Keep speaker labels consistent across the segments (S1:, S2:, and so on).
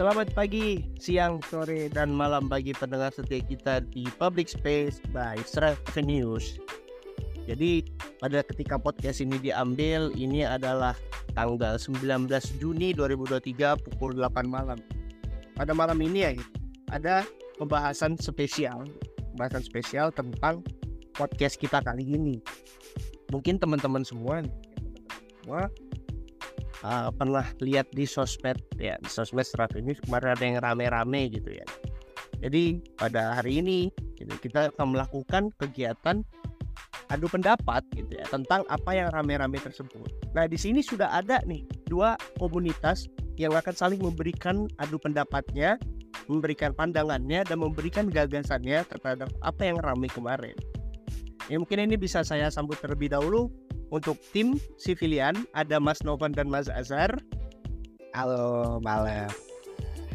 S1: Selamat pagi, siang, sore, dan malam bagi pendengar setia kita di Public Space by Seven News. Jadi pada ketika podcast ini diambil, ini adalah tanggal 19 Juni 2023 pukul 8 malam. Pada malam ini ya, ada pembahasan spesial, pembahasan spesial tentang podcast kita kali ini. Mungkin teman-teman semua, semua uh, pernah lihat di sosmed ya di sosmed ini kemarin ada yang rame-rame gitu ya jadi pada hari ini gitu, kita akan melakukan kegiatan adu pendapat gitu ya tentang apa yang rame-rame tersebut. Nah di sini sudah ada nih dua komunitas yang akan saling memberikan adu pendapatnya, memberikan pandangannya dan memberikan gagasannya terhadap apa yang rame kemarin. Ya mungkin ini bisa saya sambut terlebih dahulu untuk tim sivilian ada Mas Novan dan Mas Azhar.
S2: Halo malam.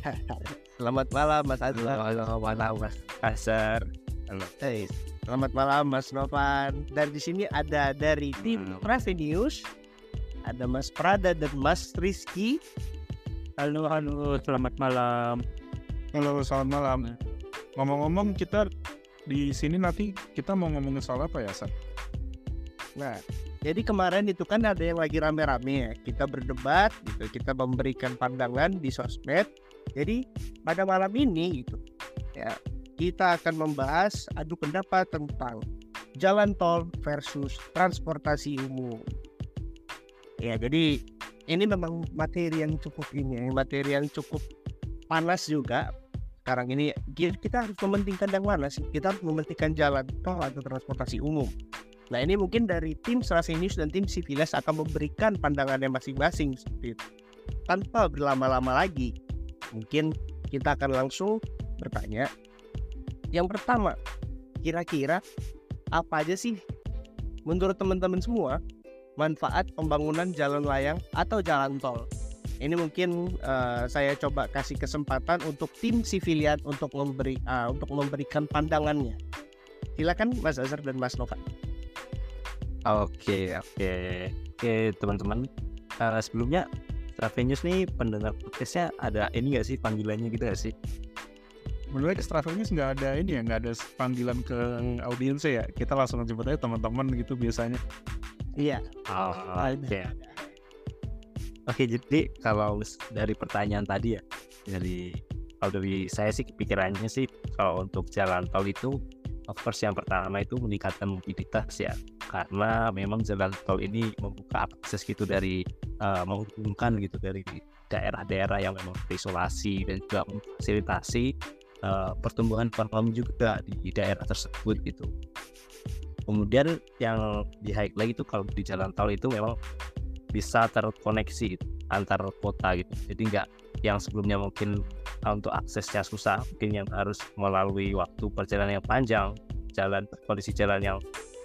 S1: Selamat malam Mas Azhar.
S2: Halo, halo malam Mas Azhar.
S1: Halo. Hey, selamat malam Mas Novan. Dan di sini ada dari tim Prave News ada Mas Prada dan Mas Rizky.
S3: Halo, halo, selamat malam.
S4: Halo, selamat malam. Ngomong-ngomong, kita di sini nanti kita mau ngomongin soal apa ya, San?
S1: Nah, jadi kemarin itu kan ada yang lagi rame-rame ya. Kita berdebat gitu, kita memberikan pandangan di sosmed. Jadi pada malam ini gitu ya, kita akan membahas adu pendapat tentang jalan tol versus transportasi umum. Ya, jadi ini memang materi yang cukup ini, ya, materi yang cukup panas juga. Sekarang ini kita harus mementingkan yang mana sih? Kita harus mementingkan jalan tol atau transportasi umum. Nah ini mungkin dari tim Serasi News dan tim Civiles akan memberikan pandangannya masing-masing seperti. Tanpa berlama-lama lagi, mungkin kita akan langsung bertanya. Yang pertama, kira-kira apa aja sih menurut teman-teman semua manfaat pembangunan jalan layang atau jalan tol? Ini mungkin uh, saya coba kasih kesempatan untuk tim sivilian untuk memberi uh, untuk memberikan pandangannya. Silakan Mas Azhar dan Mas Nova.
S3: Oke, oke, oke teman-teman. Uh, sebelumnya Stravenius nih pendengar podcastnya ada ini gak sih panggilannya gitu gak sih?
S4: Menurut Stravenius nggak ada ini ya, nggak ada panggilan ke audiensnya ya. Kita langsung jemput aja teman-teman gitu biasanya.
S1: Iya.
S3: Oh, oke. Okay. Oke, jadi kalau dari pertanyaan tadi ya, dari kalau dari saya sih pikirannya sih kalau untuk jalan tol itu course yang pertama itu meningkatkan mobilitas ya karena memang jalan tol ini membuka akses gitu dari uh, menghubungkan gitu dari daerah-daerah yang memang terisolasi dan juga memfasilitasi uh, pertumbuhan ekonomi juga di daerah tersebut gitu. Kemudian yang di highlight itu kalau di jalan tol itu memang bisa terkoneksi antar kota gitu. Jadi nggak yang sebelumnya mungkin untuk aksesnya susah, mungkin yang harus melalui waktu perjalanan yang panjang, jalan kondisi jalan yang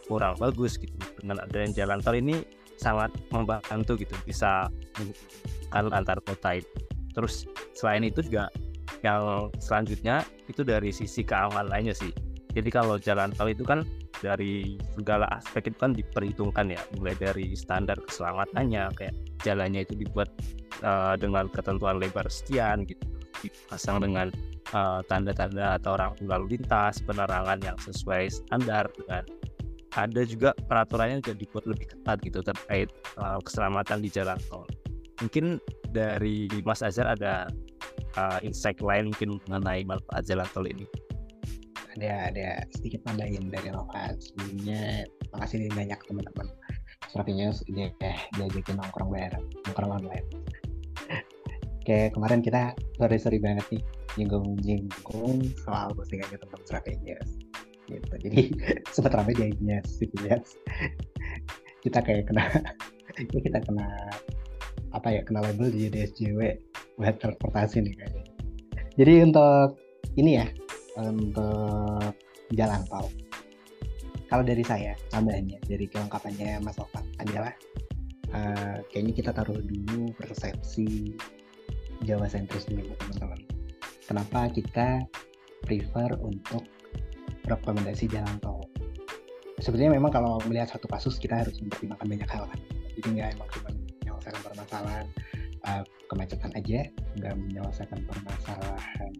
S3: kurang bagus gitu. Dengan adanya jalan tol ini sangat membantu gitu, bisa kan antar kota itu. Terus selain itu juga yang selanjutnya itu dari sisi keamanannya sih. Jadi kalau jalan tol itu kan dari segala aspek itu kan diperhitungkan ya, mulai dari standar keselamatannya kayak jalannya itu dibuat uh, dengan ketentuan lebar sekian gitu. Dipasang dengan uh, tanda-tanda atau orang lalu lintas penerangan yang sesuai standar dengan ada juga peraturannya juga dibuat lebih ketat gitu terkait uh, keselamatan di jalan tol. Mungkin dari Mas Azhar ada uh, insight lain mungkin mengenai manfaat jalan tol ini
S2: ada ada. Sedikit nambahin dari Nova sebelumnya makasih banyak teman-teman. Sepertinya dia diajakin nongkrong bareng nongkrong online. Kayak kemarin kita sorry sorry banget nih nyinggung nyinggung soal postingannya tentang Stravenius gitu. Jadi sempat ramai di IG-nya kita kayak kena kita kena apa ya kena label di DSJW buat transportasi nih kayaknya. Jadi untuk ini ya untuk jalan tol kalau dari saya tambahannya dari kelengkapannya Mas Ovan adalah uh, kayaknya kita taruh dulu persepsi Jawa sentris dulu teman-teman. Kenapa kita prefer untuk rekomendasi jalan tol? Sebenarnya memang kalau melihat satu kasus kita harus mempertimbangkan banyak hal kan. Jadi nggak emang cuma menyelesaikan permasalahan uh, kemacetan aja, nggak menyelesaikan permasalahan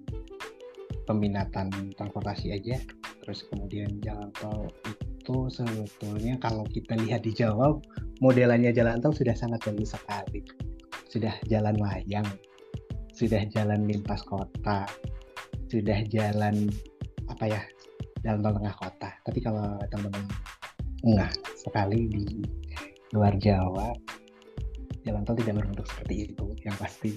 S2: peminatan transportasi aja. Terus kemudian jalan tol itu sebetulnya kalau kita lihat di Jawa, modelannya jalan tol sudah sangat bagus sekali. Sudah jalan layang, sudah jalan lintas kota, sudah jalan apa ya, jalan tol tengah kota. Tapi kalau teman-teman enggak sekali di luar Jawa, jalan tol tidak berbentuk seperti itu. Yang pasti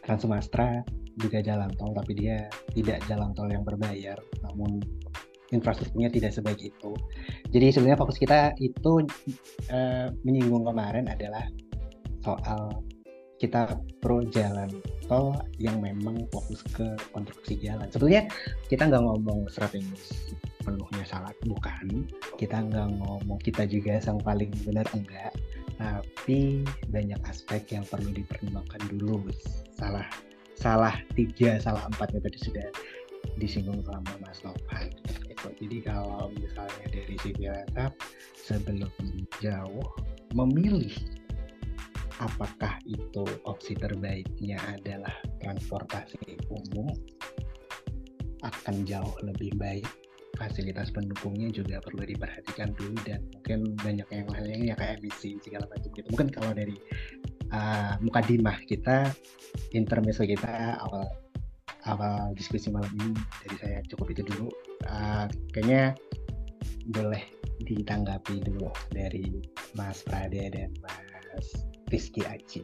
S2: Trans Sumatera juga jalan tol, tapi dia tidak jalan tol yang berbayar, namun infrastrukturnya tidak sebaik itu. Jadi sebenarnya fokus kita itu uh, menyinggung kemarin adalah soal kita pro jalan tol yang memang fokus ke konstruksi jalan. Sebetulnya kita nggak ngomong strategis penuhnya salah, bukan. Kita nggak ngomong kita juga yang paling benar enggak tapi banyak aspek yang perlu dipertimbangkan dulu salah salah tiga salah empatnya tadi sudah disinggung sama Mas Novan jadi kalau misalnya dari sisi rata sebelum jauh memilih apakah itu opsi terbaiknya adalah transportasi umum akan jauh lebih baik. Fasilitas pendukungnya juga perlu diperhatikan dulu dan mungkin banyak yang lainnya ya kayak emisi segala macam gitu. Mungkin kalau dari uh, mukadimah kita intermezzo kita awal awal diskusi malam ini dari saya cukup itu dulu uh, kayaknya boleh ditanggapi dulu dari Mas Prade dan Mas Rizky Aci.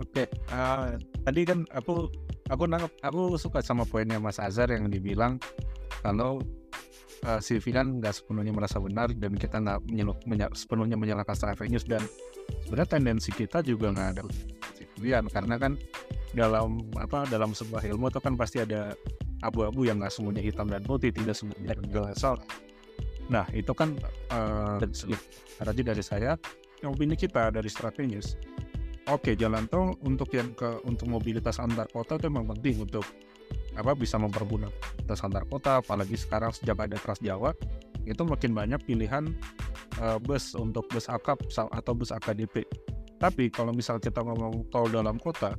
S4: Oke, okay, uh, tadi kan aku aku nangkep aku suka sama poinnya Mas Azhar yang dibilang kalau uh, CV kan nggak sepenuhnya merasa benar dan kita nggak sepenuhnya menyalahkan Star News dan sebenarnya tendensi kita juga nggak ada kemudian karena kan dalam apa dalam sebuah ilmu itu kan pasti ada abu-abu yang nggak semuanya hitam dan putih tidak semuanya gelesol nah itu kan uh, dari saya yang opini kita dari strategis. Oke jalan tol untuk yang ke untuk mobilitas antar kota itu memang penting untuk apa bisa mempermudah tas antar kota apalagi sekarang sejak ada Trans Jawa itu makin banyak pilihan uh, bus untuk bus akap atau bus AKDP tapi kalau misal kita ngomong tol dalam kota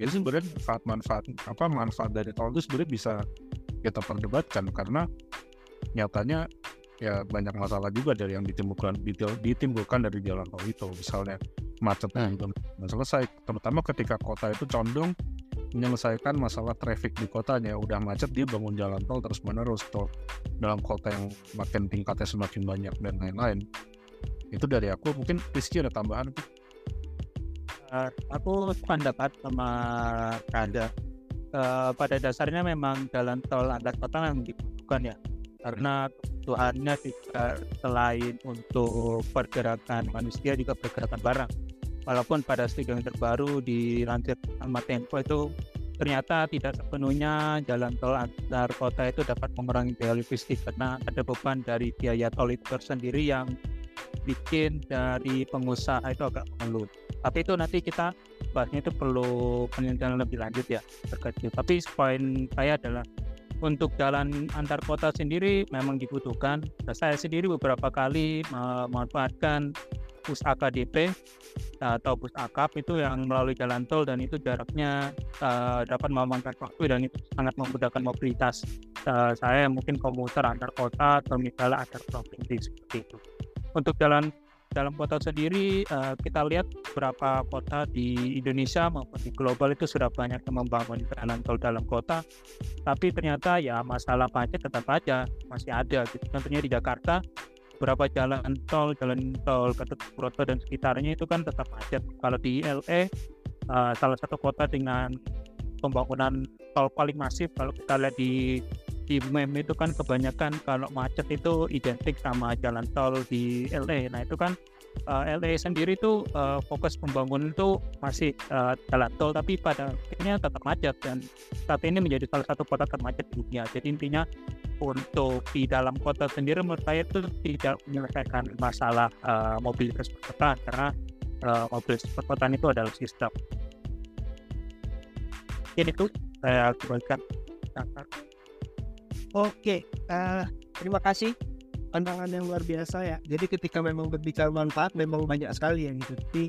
S4: itu sebenarnya manfaat manfaat apa manfaat dari tol itu sebenarnya bisa kita perdebatkan karena nyatanya ya banyak masalah juga dari yang ditimbulkan ditimbulkan dari jalan tol itu. Misalnya macetnya belum selesai terutama ketika kota itu condong menyelesaikan masalah traffic di kotanya. Udah macet dia bangun jalan tol terus menerus tol dalam kota yang makin tingkatnya semakin banyak dan lain-lain. Itu dari aku. Mungkin Rizky ada tambahan
S5: uh, aku pendapat sama Kada uh, pada dasarnya memang jalan tol antar kota yang dibutuhkan ya. Karena kebutuhannya juga selain untuk pergerakan manusia juga pergerakan barang walaupun pada studi yang terbaru dilansir sama Tempo itu ternyata tidak sepenuhnya jalan tol antar kota itu dapat mengurangi biaya logistik karena ada beban dari biaya tol itu tersendiri yang bikin dari pengusaha itu agak mengeluh. Tapi itu nanti kita bahasnya itu perlu penelitian lebih lanjut ya terkait itu. Tapi poin saya adalah untuk jalan antar kota sendiri memang dibutuhkan. Saya sendiri beberapa kali memanfaatkan bus AKDP atau bus akap itu yang melalui jalan tol dan itu jaraknya uh, dapat memangkas waktu dan itu sangat memudahkan mobilitas uh, saya mungkin komuter antar kota atau misalnya antar provinsi seperti itu. Untuk jalan dalam kota sendiri uh, kita lihat beberapa kota di Indonesia maupun di global itu sudah banyak yang membangun jalan tol dalam kota tapi ternyata ya masalah macet tetap aja masih ada gitu. Contohnya di Jakarta beberapa jalan tol, jalan tol Gatot Subroto dan sekitarnya itu kan tetap macet. Kalau di LA uh, eh, salah satu kota dengan pembangunan tol paling masif kalau kita lihat di di meme itu kan kebanyakan kalau macet itu identik sama jalan tol di LA. Nah itu kan uh, eh, LA sendiri itu uh, fokus pembangunan itu masih uh, jalan tol tapi pada akhirnya tetap macet dan saat ini menjadi salah satu kota termacet di dunia. Jadi intinya untuk di dalam kota sendiri menurut saya itu tidak menyelesaikan masalah uh, mobilitas perkotaan karena uh, mobilitas perkotaan itu adalah sistem. Ini itu saya kembalikan.
S1: Oke, uh, terima kasih pandangan yang luar biasa ya. Jadi ketika memang berbicara manfaat memang banyak sekali yang gitu. Tapi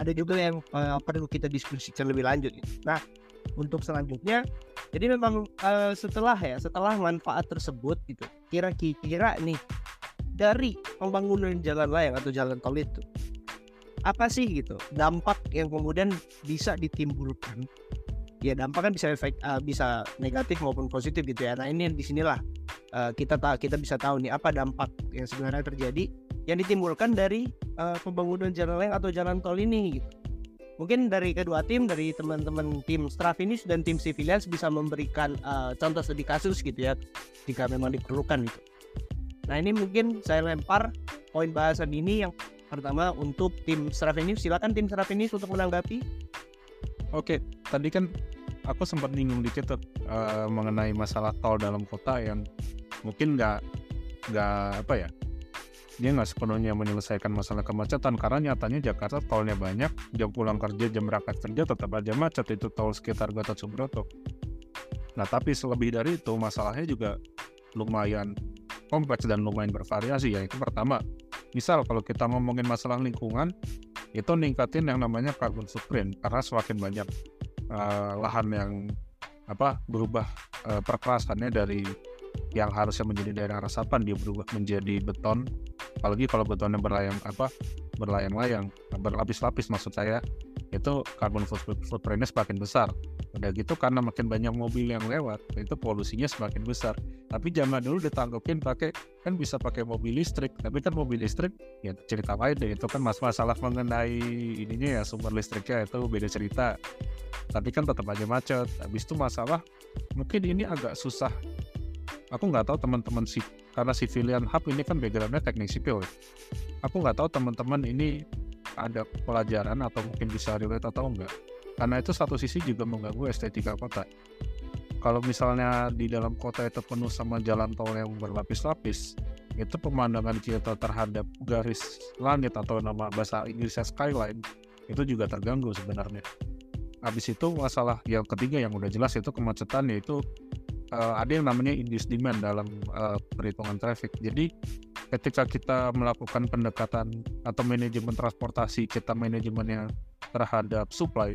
S1: ada juga yang uh, perlu kita diskusikan lebih lanjut. Nah, untuk selanjutnya, jadi memang uh, setelah ya, setelah manfaat tersebut gitu, kira-kira nih dari pembangunan jalan layang atau jalan tol itu apa sih gitu dampak yang kemudian bisa ditimbulkan ya dampak kan bisa efek uh, bisa negatif maupun positif gitu ya nah ini di sinilah uh, kita tahu kita bisa tahu nih apa dampak yang sebenarnya terjadi yang ditimbulkan dari uh, pembangunan jalan layang atau jalan tol ini gitu mungkin dari kedua tim dari teman-teman tim Strafinis dan tim Civilians bisa memberikan uh, contoh studi kasus gitu ya jika memang diperlukan gitu Nah ini mungkin saya lempar poin bahasan ini yang pertama untuk tim Strafinis. Silakan tim Strafinis untuk menanggapi.
S4: Oke, tadi kan aku sempat bingung dikit tuh uh, mengenai masalah tol dalam kota yang mungkin nggak nggak apa ya dia nggak sepenuhnya menyelesaikan masalah kemacetan. Karena nyatanya Jakarta tolnya banyak jam pulang kerja jam berangkat kerja tetap aja macet. Itu tol sekitar Gatot Subroto. Nah tapi selebih dari itu masalahnya juga lumayan kompleks dan lumayan bervariasi ya. Itu pertama misal kalau kita ngomongin masalah lingkungan itu ningkatin yang namanya carbon footprint karena semakin banyak uh, lahan yang apa berubah uh, perkerasannya dari yang harusnya menjadi daerah resapan dia berubah menjadi beton. Apalagi kalau betonnya berlayang apa berlayang-layang berlapis-lapis maksud saya itu carbon footprintnya semakin besar udah gitu karena makin banyak mobil yang lewat itu polusinya semakin besar. Tapi zaman dulu ditanggepin pakai kan bisa pakai mobil listrik. Tapi kan mobil listrik ya cerita lain deh itu kan mas masalah mengenai ininya ya sumber listriknya itu beda cerita. Tapi kan tetap aja macet. Habis itu masalah mungkin ini agak susah. Aku nggak tahu teman-teman sih karena civilian hub ini kan backgroundnya teknik sipil ya. aku nggak tahu teman-teman ini ada pelajaran atau mungkin bisa relate atau enggak karena itu satu sisi juga mengganggu estetika kota. Kalau misalnya di dalam kota itu penuh sama jalan tol yang berlapis-lapis itu pemandangan kita terhadap garis langit atau nama bahasa Inggrisnya skyline itu juga terganggu sebenarnya. Habis itu masalah yang ketiga yang udah jelas itu kemacetan yaitu uh, ada yang namanya induced demand dalam uh, perhitungan traffic. Jadi ketika kita melakukan pendekatan atau manajemen transportasi kita manajemennya terhadap supply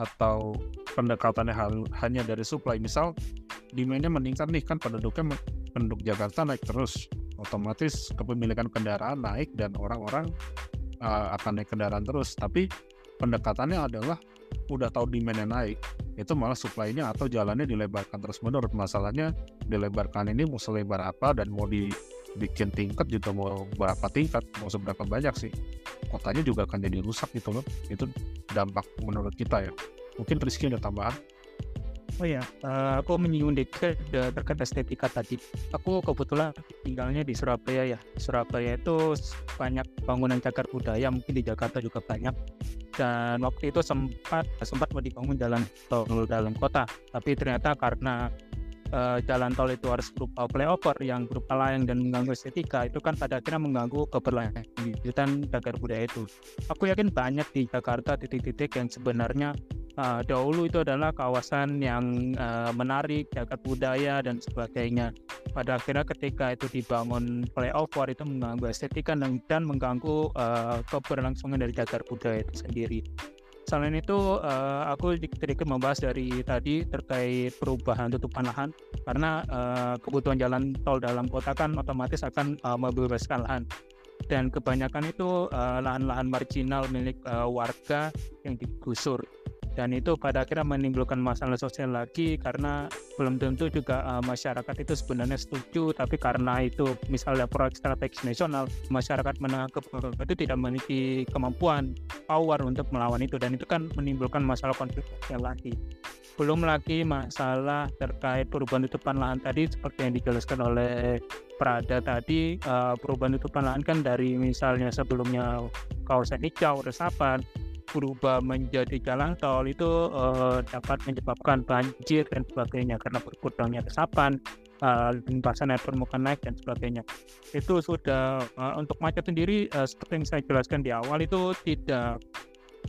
S4: atau pendekatannya hanya dari supply. Misal demandnya meningkat nih kan penduduknya penduduk Jakarta naik terus. Otomatis kepemilikan kendaraan naik dan orang-orang uh, akan naik kendaraan terus. Tapi pendekatannya adalah udah tahu demandnya naik itu malah supply-nya atau jalannya dilebarkan terus menurut masalahnya dilebarkan ini mau selebar apa dan mau dibikin tingkat juga mau berapa tingkat mau seberapa banyak sih kotanya juga akan jadi rusak gitu loh. Itu dampak menurut kita ya. Mungkin Rizky ada tambahan
S5: Oh ya, uh, aku menyinggung dikit uh, terkait estetika tadi. Aku kebetulan tinggalnya di Surabaya ya. Surabaya itu banyak bangunan cagar budaya, mungkin di Jakarta juga banyak. Dan waktu itu sempat sempat mau dibangun jalan tol dalam kota, tapi ternyata karena uh, jalan tol itu harus berupa flyover yang berupa layang dan mengganggu estetika itu kan pada akhirnya mengganggu keberlanjutan cagar budaya itu. Aku yakin banyak di Jakarta titik-titik yang sebenarnya uh, dahulu itu adalah kawasan yang uh, menarik cagar budaya dan sebagainya. Pada akhirnya ketika itu dibangun flyover itu mengganggu estetika dan, dan mengganggu uh, keberlangsungan dari cagar budaya itu sendiri. Selain itu, uh, aku sedikit membahas dari tadi terkait perubahan tutupan lahan, karena uh, kebutuhan jalan tol dalam kota kan otomatis akan uh, membebaskan lahan. Dan kebanyakan itu lahan-lahan uh, marginal milik uh, warga yang digusur dan itu pada akhirnya menimbulkan masalah sosial lagi karena belum tentu juga uh, masyarakat itu sebenarnya setuju. Tapi karena itu misalnya proyek strategis nasional masyarakat menengah ke itu tidak memiliki kemampuan power untuk melawan itu. Dan itu kan menimbulkan masalah konflik sosial lagi. Belum lagi masalah terkait perubahan tutupan lahan tadi seperti yang dijelaskan oleh Prada tadi uh, perubahan tutupan lahan kan dari misalnya sebelumnya kawasan hijau resapan berubah menjadi jalan tol itu uh, dapat menyebabkan banjir dan sebagainya karena berkurangnya resapan, uh, limpasan air permukaan naik dan sebagainya. Itu sudah uh, untuk macet sendiri uh, seperti yang saya jelaskan di awal itu tidak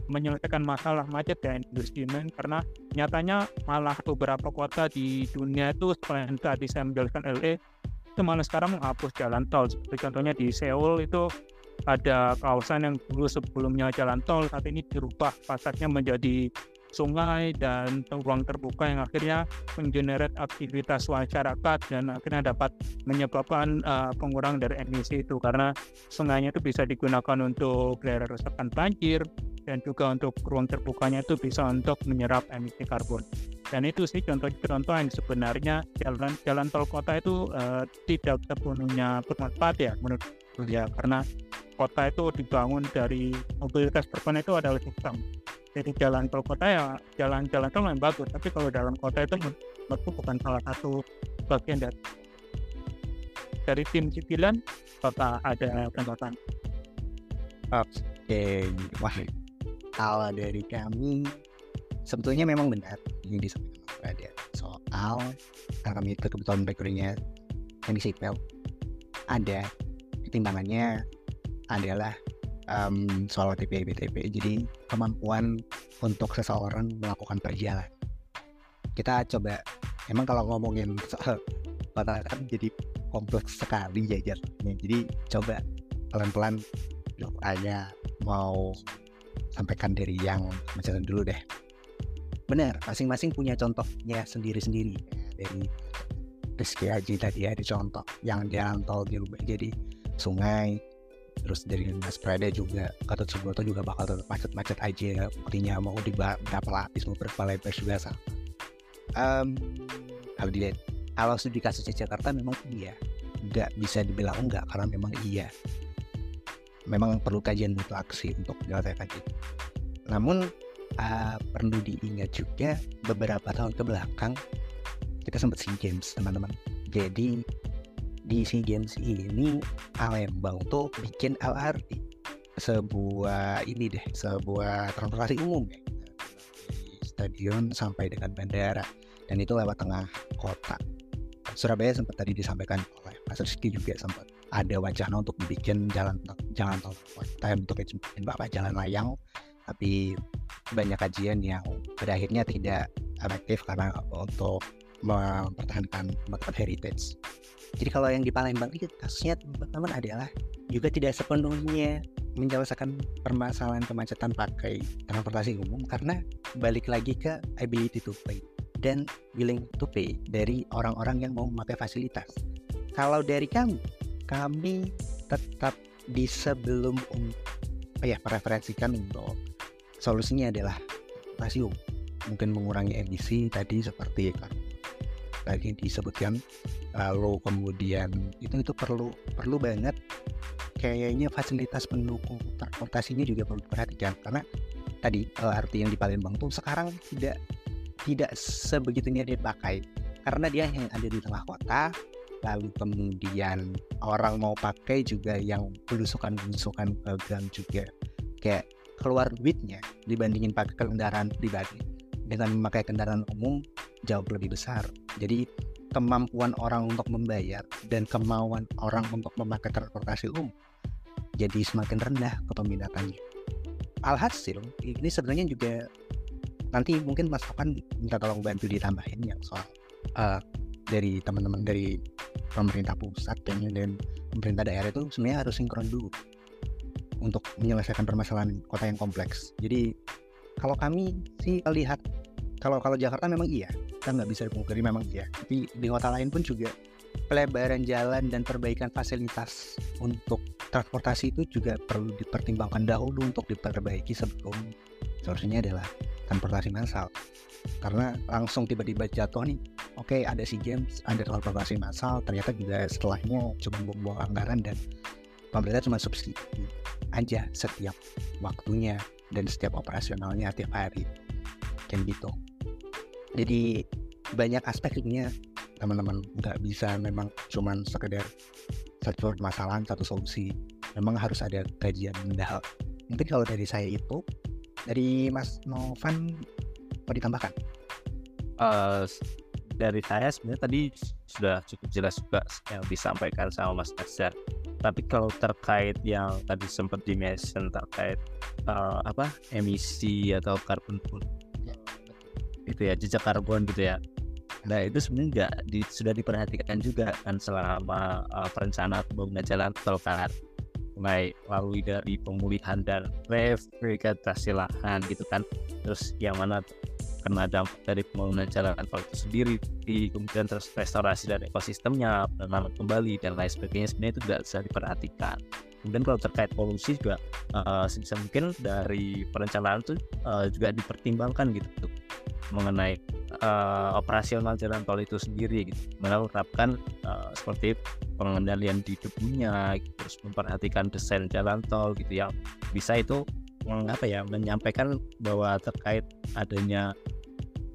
S5: menyelesaikan masalah macet ya industri karena nyatanya malah beberapa kota di dunia itu yang tadi saya menjelaskan LA itu malah sekarang menghapus jalan tol seperti contohnya di Seoul itu ada kawasan yang dulu sebelumnya jalan tol saat ini dirubah pasarnya menjadi sungai dan ruang terbuka yang akhirnya mengenerate aktivitas masyarakat dan akhirnya dapat menyebabkan uh, pengurangan dari emisi itu. Karena sungainya itu bisa digunakan untuk daerah resapan banjir dan juga untuk ruang terbukanya itu bisa untuk menyerap emisi karbon. Dan itu sih contoh-contoh yang sebenarnya jalan jalan tol kota itu uh, tidak sepenuhnya bermanfaat ya menurut ya karena kota itu dibangun dari mobilitas berbeda itu adalah sistem. Jadi jalan tol kota ya jalan-jalan tol yang bagus tapi kalau dalam kota itu menurutku bukan salah satu bagian dari dari tim cipilan kota ada tanggapan
S2: oke wah kalau dari kami sebetulnya memang benar ini disampaikan Mas Radya soal karena kami itu kebetulan backgroundnya yang di ada pertimbangannya adalah um, soal OTP BTP. Jadi kemampuan untuk seseorang melakukan perjalanan. Kita coba, emang kalau ngomongin soal kan jadi kompleks sekali jajarnya. Jadi coba pelan-pelan hanya mau sampaikan dari yang macam dulu deh. Benar, masing-masing punya contohnya sendiri-sendiri. Dari Rizky Haji tadi ada contoh yang jalan tol dirubah jadi sungai terus dari Mas Prada juga Gatot Subroto juga bakal tetap macet-macet aja buktinya mau di berapa lapis mau berapa lebar juga sama um, kalau dilihat kalau studi Jakarta memang iya. Nggak bisa dibilang enggak karena memang iya. Memang perlu kajian butuh aksi untuk menyelesaikan itu. Namun uh, perlu diingat juga beberapa tahun ke belakang kita sempat SEA Games teman-teman. Jadi di SEA Games ini Palembang tuh bikin LRT sebuah ini deh sebuah transportasi umum dari stadion sampai dengan bandara. Dan itu lewat tengah kota. Surabaya sempat tadi disampaikan oleh Mas Rizky juga sempat ada wacana untuk bikin jalan jalan tol kota untuk bapak jalan layang. Tapi banyak kajian yang pada akhirnya tidak efektif karena untuk mempertahankan tempat heritage jadi kalau yang di Palembang itu kasusnya teman-teman adalah juga tidak sepenuhnya menyelesaikan permasalahan kemacetan pakai transportasi umum karena balik lagi ke ability to pay dan willing to pay dari orang-orang yang mau memakai fasilitas. Kalau dari kami, kami tetap di sebelum um, ya mereferensikan untuk solusinya adalah umum mungkin mengurangi emisi tadi seperti tadi disebutkan lalu kemudian itu itu perlu perlu banget kayaknya fasilitas pendukung transportasinya juga perlu diperhatikan. Karena tadi LRT yang di Palembang tuh sekarang tidak tidak sebegitunya dipakai karena dia yang ada di tengah kota lalu kemudian orang mau pakai juga yang belusukan-belusukan gang juga. Kayak keluar duitnya dibandingin pakai kendaraan pribadi dengan memakai kendaraan umum jauh lebih besar jadi kemampuan orang untuk membayar dan kemauan orang untuk memakai transportasi umum jadi semakin rendah kepemilatannya. Alhasil ini sebenarnya juga nanti mungkin Mas Tokan minta tolong bantu ditambahin yang soal uh, dari teman-teman dari pemerintah pusat dan pemerintah daerah itu sebenarnya harus sinkron dulu untuk menyelesaikan permasalahan kota yang kompleks. Jadi kalau kami sih lihat kalau kalau Jakarta memang iya kita nggak bisa dipungkiri memang iya. Tapi di kota lain pun juga pelebaran jalan dan perbaikan fasilitas untuk transportasi itu juga perlu dipertimbangkan dahulu untuk diperbaiki sebelum solusinya adalah transportasi massal. Karena langsung tiba-tiba jatuh nih oke okay, ada SEA Games ada transportasi massal ternyata juga setelahnya cuma buang-buang anggaran dan pemerintah cuma subsidi aja setiap waktunya dan setiap operasionalnya tiap hari. Kayak gitu jadi banyak aspeknya. Teman-teman nggak bisa memang cuman sekedar satu masalah satu solusi. Memang harus ada kajian mendalam. Mungkin kalau dari saya itu dari Mas Novan mau ditambahkan?
S3: Uh, dari saya sebenarnya tadi sudah cukup jelas juga yang disampaikan sama Mas Nazar tapi kalau terkait yang tadi sempat di mention terkait uh, apa emisi atau carbon itu ya jejak karbon gitu ya. Nah itu sebenarnya nggak di, sudah diperhatikan juga kan selama uh, perencanaan pembangunan jalan tol kan mulai melalui dari pemulihan dan revitalisasi lahan gitu kan. Terus yang mana kena dampak dari pembangunan jalan tol itu sendiri di kemudian terus restorasi dan ekosistemnya penanaman kembali dan lain sebagainya sebenarnya itu tidak bisa diperhatikan kemudian kalau terkait polusi juga uh, sebisa mungkin dari perencanaan itu uh, juga dipertimbangkan gitu mengenai uh, operasional jalan tol itu sendiri gitu. Menerapkan uh, seperti pengendalian di debunya gitu, terus memperhatikan desain jalan tol gitu yang bisa itu mengapa ya menyampaikan bahwa terkait adanya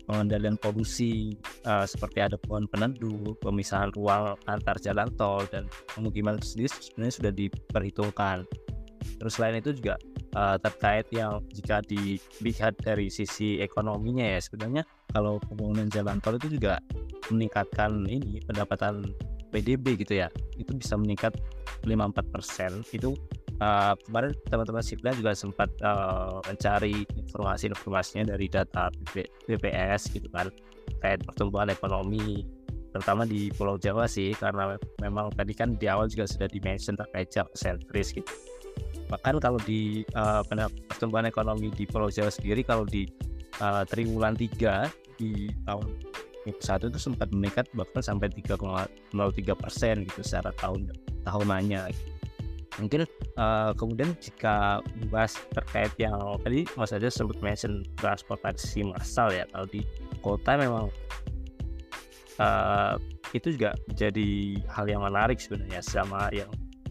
S3: pengendalian polusi uh, seperti ada pohon peneduh, pemisahan ruang antar jalan tol dan pemukiman sendiri sebenarnya sudah diperhitungkan. Terus selain itu juga uh, terkait yang jika dilihat dari sisi ekonominya ya sebenarnya kalau pembangunan jalan tol itu juga meningkatkan ini pendapatan PDB gitu ya itu bisa meningkat 54 persen itu uh, kemarin teman-teman Sipla juga sempat uh, mencari informasi-informasinya dari data BPS gitu kan kayak pertumbuhan ekonomi terutama di Pulau Jawa sih karena memang tadi kan di awal juga sudah dimention terkait Jawa sentris gitu. Bahkan kalau di uh, pertumbuhan ekonomi di Pulau Jawa sendiri kalau di uh, triwulan 3 di tahun satu itu sempat meningkat bahkan sampai 3,03 persen gitu secara tahun tahunannya. gitu mungkin uh, kemudian jika membahas terkait yang tadi Mas aja sebut mention transportasi massal ya kalau di kota memang uh, itu juga jadi hal yang menarik sebenarnya sama yang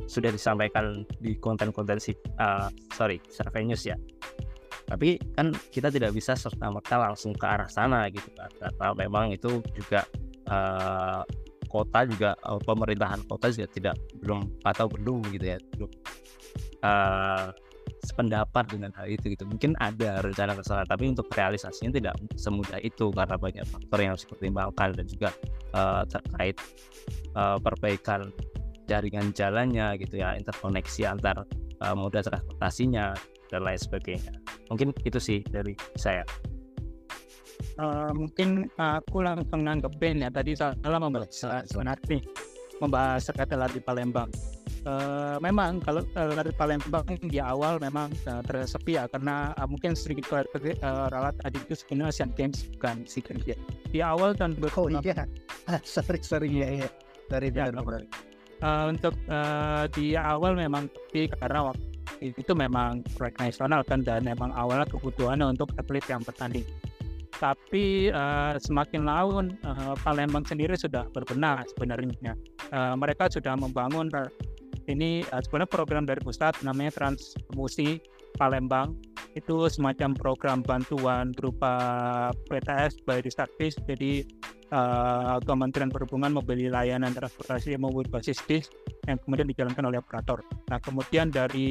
S3: sudah disampaikan di konten-konten uh, sorry survei news ya. Tapi kan kita tidak bisa serta merta langsung ke arah sana gitu kan karena memang itu juga uh, kota juga uh, pemerintahan kota juga tidak belum atau belum gitu ya belum uh, sependapat dengan hal itu gitu. Mungkin ada rencana ke sana tapi untuk realisasinya tidak semudah itu karena banyak faktor yang harus dipertimbangkan dan juga uh, terkait uh, perbaikan jaringan jalannya gitu ya interkoneksi antar uh, moda transportasinya dan lain sebagainya. Mungkin itu sih dari saya
S5: uh, mungkin aku langsung nanggepin ya. Tadi salah membahas nih. Membahas terkait LRT Palembang. Uh, memang kalau LRT Palembang di awal memang uh, tersepi ya. Karena uh, mungkin sedikit uh, ralat tadi itu sebenarnya Asian Games bukan SEA Games ya. Di awal dan
S1: oh iya, sorry sorry. Ya ya dari ya,
S5: uh, untuk uh, di awal memang sepi karena waktu itu memang proyek nasional kan dan memang awalnya kebutuhannya untuk atlet yang bertanding tapi uh, semakin laun uh, Palembang sendiri sudah berbenah sebenarnya uh, mereka sudah membangun ini uh, sebenarnya program dari pusat namanya transmusi Palembang itu semacam program bantuan berupa PTS by Distaktis jadi uh, Kementerian Perhubungan membeli layanan transportasi yang berbasis bis yang kemudian dijalankan oleh operator. Nah kemudian dari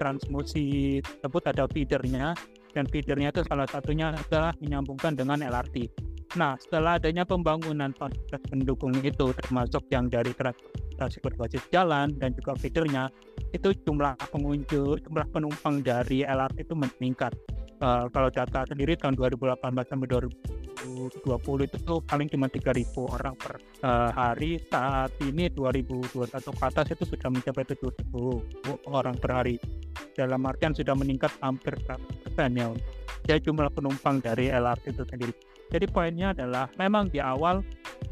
S5: transmusi tersebut ada feedernya dan feedernya itu salah satunya adalah menyambungkan dengan LRT. Nah, setelah adanya pembangunan fasilitas pendukung itu, termasuk yang dari transportasi berbasis jalan dan juga feedernya, itu jumlah pengunjung, jumlah penumpang dari LRT itu meningkat. Uh, kalau data sendiri tahun 2018 sampai 2020 itu paling cuma 3.000 orang per uh, hari. Saat ini 2021 ke atas itu sudah mencapai 7.000 orang per hari dalam artian sudah meningkat hampir 100% ya ya jumlah penumpang dari LRT itu sendiri. Jadi poinnya adalah memang di awal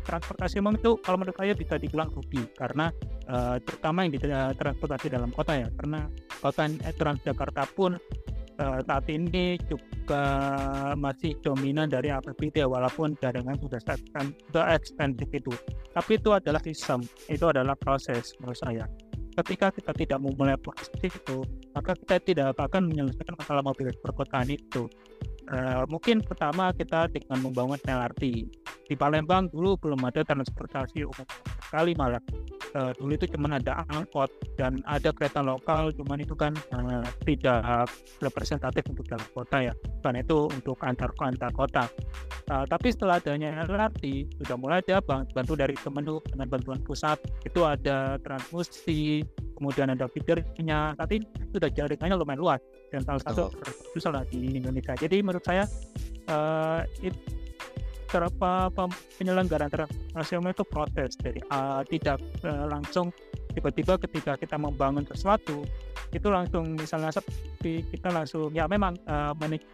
S5: transportasi memang itu kalau menurut saya bisa dibilang rugi karena uh, terutama yang di transportasi dalam kota ya karena kota eh, Transjakarta pun uh, saat ini juga masih dominan dari APBD walaupun jaringan sudah sudah ekspensif itu. Tapi itu adalah sistem, itu adalah proses menurut saya. Ketika kita tidak memulai proses itu maka kita tidak akan menyelesaikan masalah mobilitas perkotaan itu. Uh, mungkin pertama kita dengan membangun LRT di Palembang dulu belum ada transportasi umum sekali malah uh, dulu itu cuma ada angkot dan ada kereta lokal cuman itu kan uh, tidak representatif untuk dalam kota ya. Karena itu untuk antar antar kota. Uh, tapi setelah adanya LRT sudah mulai ada bantu dari Kemenhub dengan bantuan pusat. Itu ada transmusi kemudian ada feedernya tapi sudah jaringannya lumayan luas. Dan salah satu salah di Indonesia. Jadi menurut saya uh, itu terapa penyelenggaraan transportasi umum itu proses jadi uh, tidak uh, langsung tiba-tiba ketika kita membangun sesuatu itu langsung misalnya sepi kita langsung ya memang uh, menik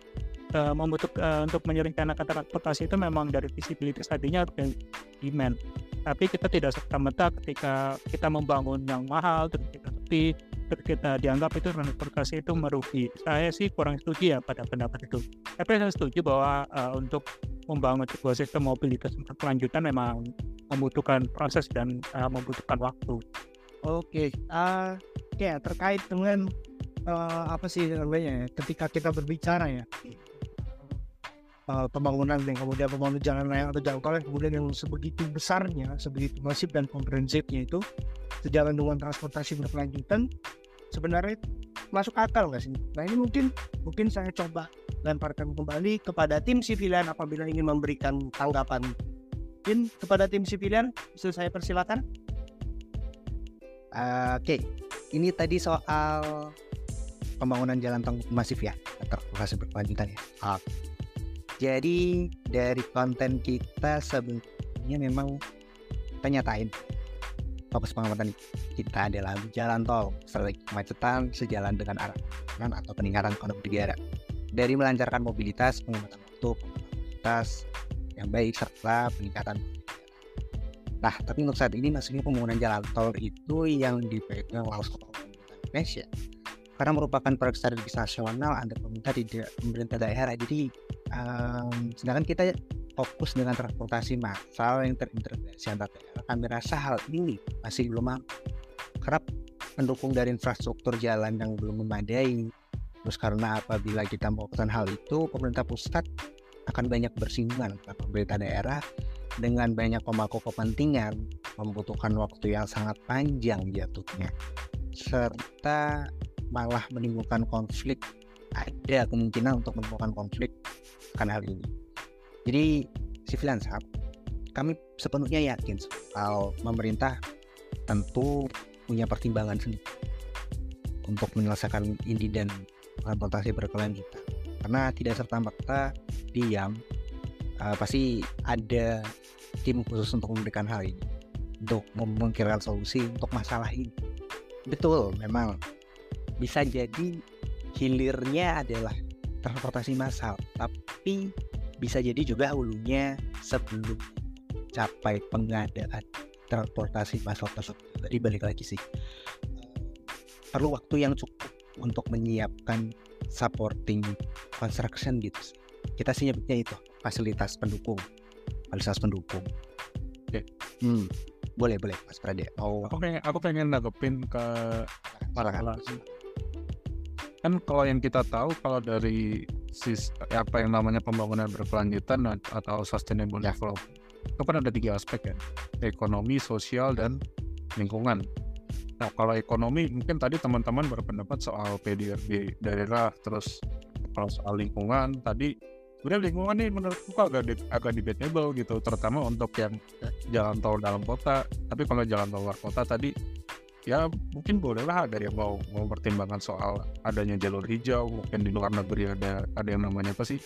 S5: uh, membutuhkan uh, untuk menyeringkan transportasi itu memang dari visibilitas tadinya dan demand. Tapi kita tidak serta merta ketika kita membangun yang mahal terus kita sepi kita dianggap itu transportasi itu merugi. Saya sih kurang setuju ya pada pendapat itu. Tapi saya setuju bahwa uh, untuk membangun sebuah sistem mobilitas berkelanjutan memang membutuhkan proses dan uh, membutuhkan waktu.
S1: Oke, uh, ya terkait dengan uh, apa sih namanya ya, ketika kita berbicara ya. Uh, pembangunan dan kemudian pembangunan jalan raya atau jalan tol yang kemudian yang sebegitu besarnya, sebegitu masif dan komprehensifnya itu sejalan dengan transportasi berkelanjutan sebenarnya masuk akal nggak sih? Nah ini mungkin mungkin saya coba lemparkan kembali kepada tim sivilian apabila ingin memberikan tanggapan. Mungkin kepada tim sivilian bisa saya persilakan.
S2: Uh, Oke, okay. ini tadi soal pembangunan jalan tol masif ya, transportasi berkelanjutan ya. Uh, jadi dari konten kita sebenarnya memang penyatain fokus pengamatan kita adalah jalan tol strategi kemacetan sejalan dengan arah atau peningkatan ekonomi negara dari melancarkan mobilitas, pengumpulan waktu, mobilitas yang baik serta peningkatan Nah, tapi untuk saat ini maksudnya pembangunan jalan tol itu yang dipegang oleh Indonesia karena merupakan proyek strategis nasional ada pemerintah di pemerintah daerah. Jadi, um, sedangkan kita fokus dengan transportasi massal yang terintegrasi antar daerah, kami rasa hal ini masih belum kerap mendukung dari infrastruktur jalan yang belum memadai. Terus karena apabila kita melakukan hal itu, pemerintah pusat akan banyak bersinggungan dengan pemerintah daerah dengan banyak pemangku kepentingan membutuhkan waktu yang sangat panjang jatuhnya. Serta malah menimbulkan konflik. Ada kemungkinan untuk menimbulkan konflik akan hal ini jadi civil ansap kami sepenuhnya yakin kalau pemerintah tentu punya pertimbangan sendiri untuk menyelesaikan ini dan transportasi berkelanjutan. Karena tidak serta merta diam uh, pasti ada tim khusus untuk memberikan hal ini untuk memikirkan solusi untuk masalah ini. Betul memang bisa jadi hilirnya adalah transportasi massal tapi bisa jadi juga hulunya sebelum capai pengadaan transportasi massal tersebut jadi balik lagi sih perlu waktu yang cukup untuk menyiapkan supporting construction gitu kita sih nyebutnya itu fasilitas pendukung fasilitas pendukung.
S4: Oke.
S2: Hmm. Boleh boleh Mas Prade.
S4: Oh. Aku pengen aku pengen nanggepin ke masalah kan kalau yang kita tahu kalau dari sis, apa yang namanya pembangunan berkelanjutan atau sustainable ya. development itu kan ada tiga aspek ya. Ekonomi sosial dan lingkungan. Nah kalau ekonomi mungkin tadi teman-teman berpendapat soal PDRB daerah terus kalau soal lingkungan tadi sebenarnya lingkungan ini menurutku agak di, agak debatable gitu terutama untuk yang jalan tol dalam kota. Tapi kalau jalan tol luar kota tadi ya mungkin bolehlah ada yang mau mau pertimbangan soal adanya jalur hijau mungkin di luar negeri ada ada yang namanya apa sih?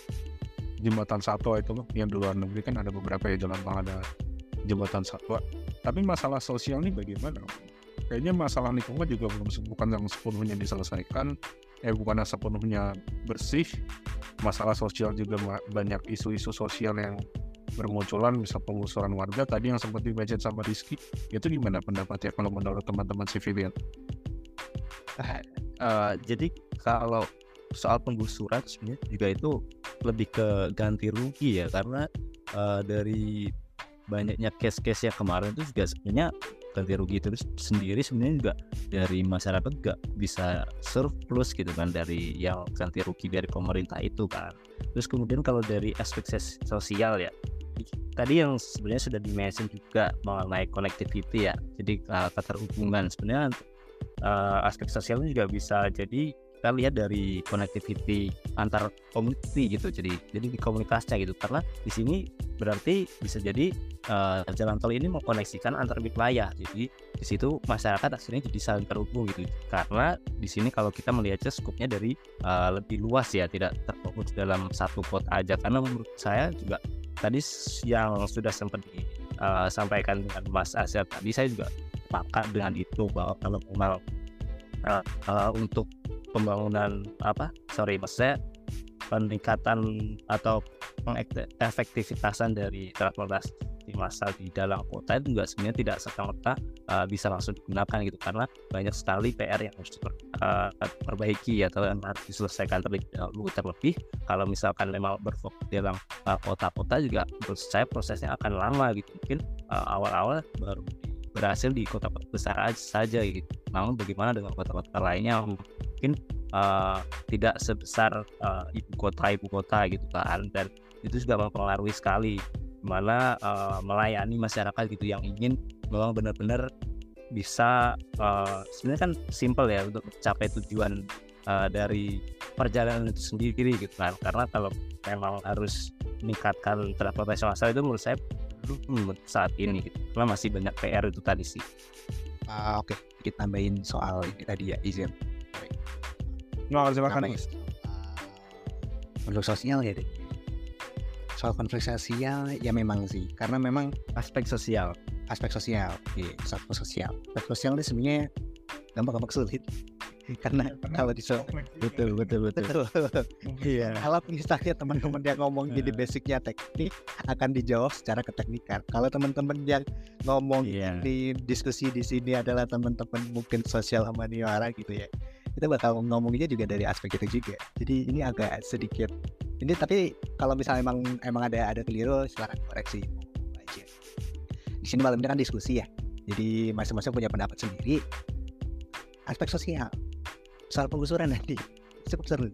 S4: Jembatan satwa itu loh yang di luar negeri kan ada beberapa ya jalan tol ada jembatan satwa tapi masalah sosial ini bagaimana? Kayaknya masalah lingkungan juga belum bukan yang sepenuhnya diselesaikan. Eh bukan sepenuhnya bersih. Masalah sosial juga banyak isu-isu sosial yang bermunculan misal penggusuran warga tadi yang sempat dibaca sama Rizky itu gimana pendapatnya kalau menurut teman-teman civilian
S3: uh, jadi kalau soal penggusuran sebenarnya juga itu lebih ke ganti rugi ya karena uh, dari banyaknya case-case yang kemarin itu juga sebenarnya ganti rugi terus sendiri sebenarnya juga dari masyarakat juga bisa surplus gitu kan dari yang ganti rugi dari pemerintah itu kan. Terus kemudian kalau dari aspek sosial ya tadi yang sebenarnya sudah dimention juga mengenai connectivity ya. Jadi uh, keterhubungan. Sebenarnya uh, aspek sosialnya juga bisa jadi kita lihat dari connectivity antar community gitu. Jadi jadi di komunitasnya gitu. Karena di sini berarti bisa jadi uh, jalan tol ini mengkoneksikan antar wilayah. Jadi di situ masyarakat akhirnya jadi saling terhubung gitu. Karena di sini kalau kita melihatnya skupnya dari uh, lebih luas ya. Tidak terfokus dalam satu kota aja. Karena menurut saya juga tadi yang sudah sempat disampaikan uh, dengan Mas Azhar tadi saya juga sepakat dengan itu bahwa kalau memang uh, uh, untuk pembangunan apa sorry maksudnya peningkatan atau pengefektivitasan dari transportasi massal di dalam kota itu juga sebenarnya tidak serta-merta uh, bisa langsung digunakan gitu. Karena banyak sekali PR yang harus diperbaiki uh, atau yang harus diselesaikan terlebih dahulu terlebih kalau misalkan memang berfokus dalam uh, kota-kota juga menurut saya prosesnya akan lama gitu. Mungkin uh, awal-awal baru berhasil di kota-kota besar aja saja gitu. Namun bagaimana dengan kota-kota lainnya mungkin uh, tidak sebesar uh, ibu kota ibu kota gitu kan dan itu juga mempengaruhi sekali mana uh, melayani masyarakat gitu yang ingin memang benar-benar bisa uh, sebenarnya kan simple ya untuk mencapai tujuan uh, dari perjalanan itu sendiri gitu kan karena kalau memang harus meningkatkan transportasi massal itu menurut saya belum saat ini gitu karena masih banyak PR itu tadi sih.
S2: Uh, Oke, okay. kita tambahin soal ini tadi ya izin.
S4: Nggak harus makan
S2: Untuk sosial ya deh soal konflik sosial ya memang sih. Karena memang
S3: aspek sosial.
S2: aspek sosial. Iya aspek sosial. Aspek sosial ini sebenarnya gampang-gampang sulit. Karena kalau di
S3: betul betul betul.
S2: Iya. kalau misalnya teman-teman yang ngomong jadi basicnya teknik akan dijawab secara keteknikan. Kalau teman-teman yang ngomong yeah. di diskusi di sini adalah teman-teman mungkin sosial humaniora gitu ya kita bakal ngomongnya juga dari aspek itu juga. Jadi ini agak sedikit ini tapi kalau misalnya emang emang ada ada keliru silahkan koreksi. Aja. Di sini malam ini kan diskusi ya. Jadi masing-masing punya pendapat sendiri. Aspek sosial. Soal penggusuran nanti. Cukup seru.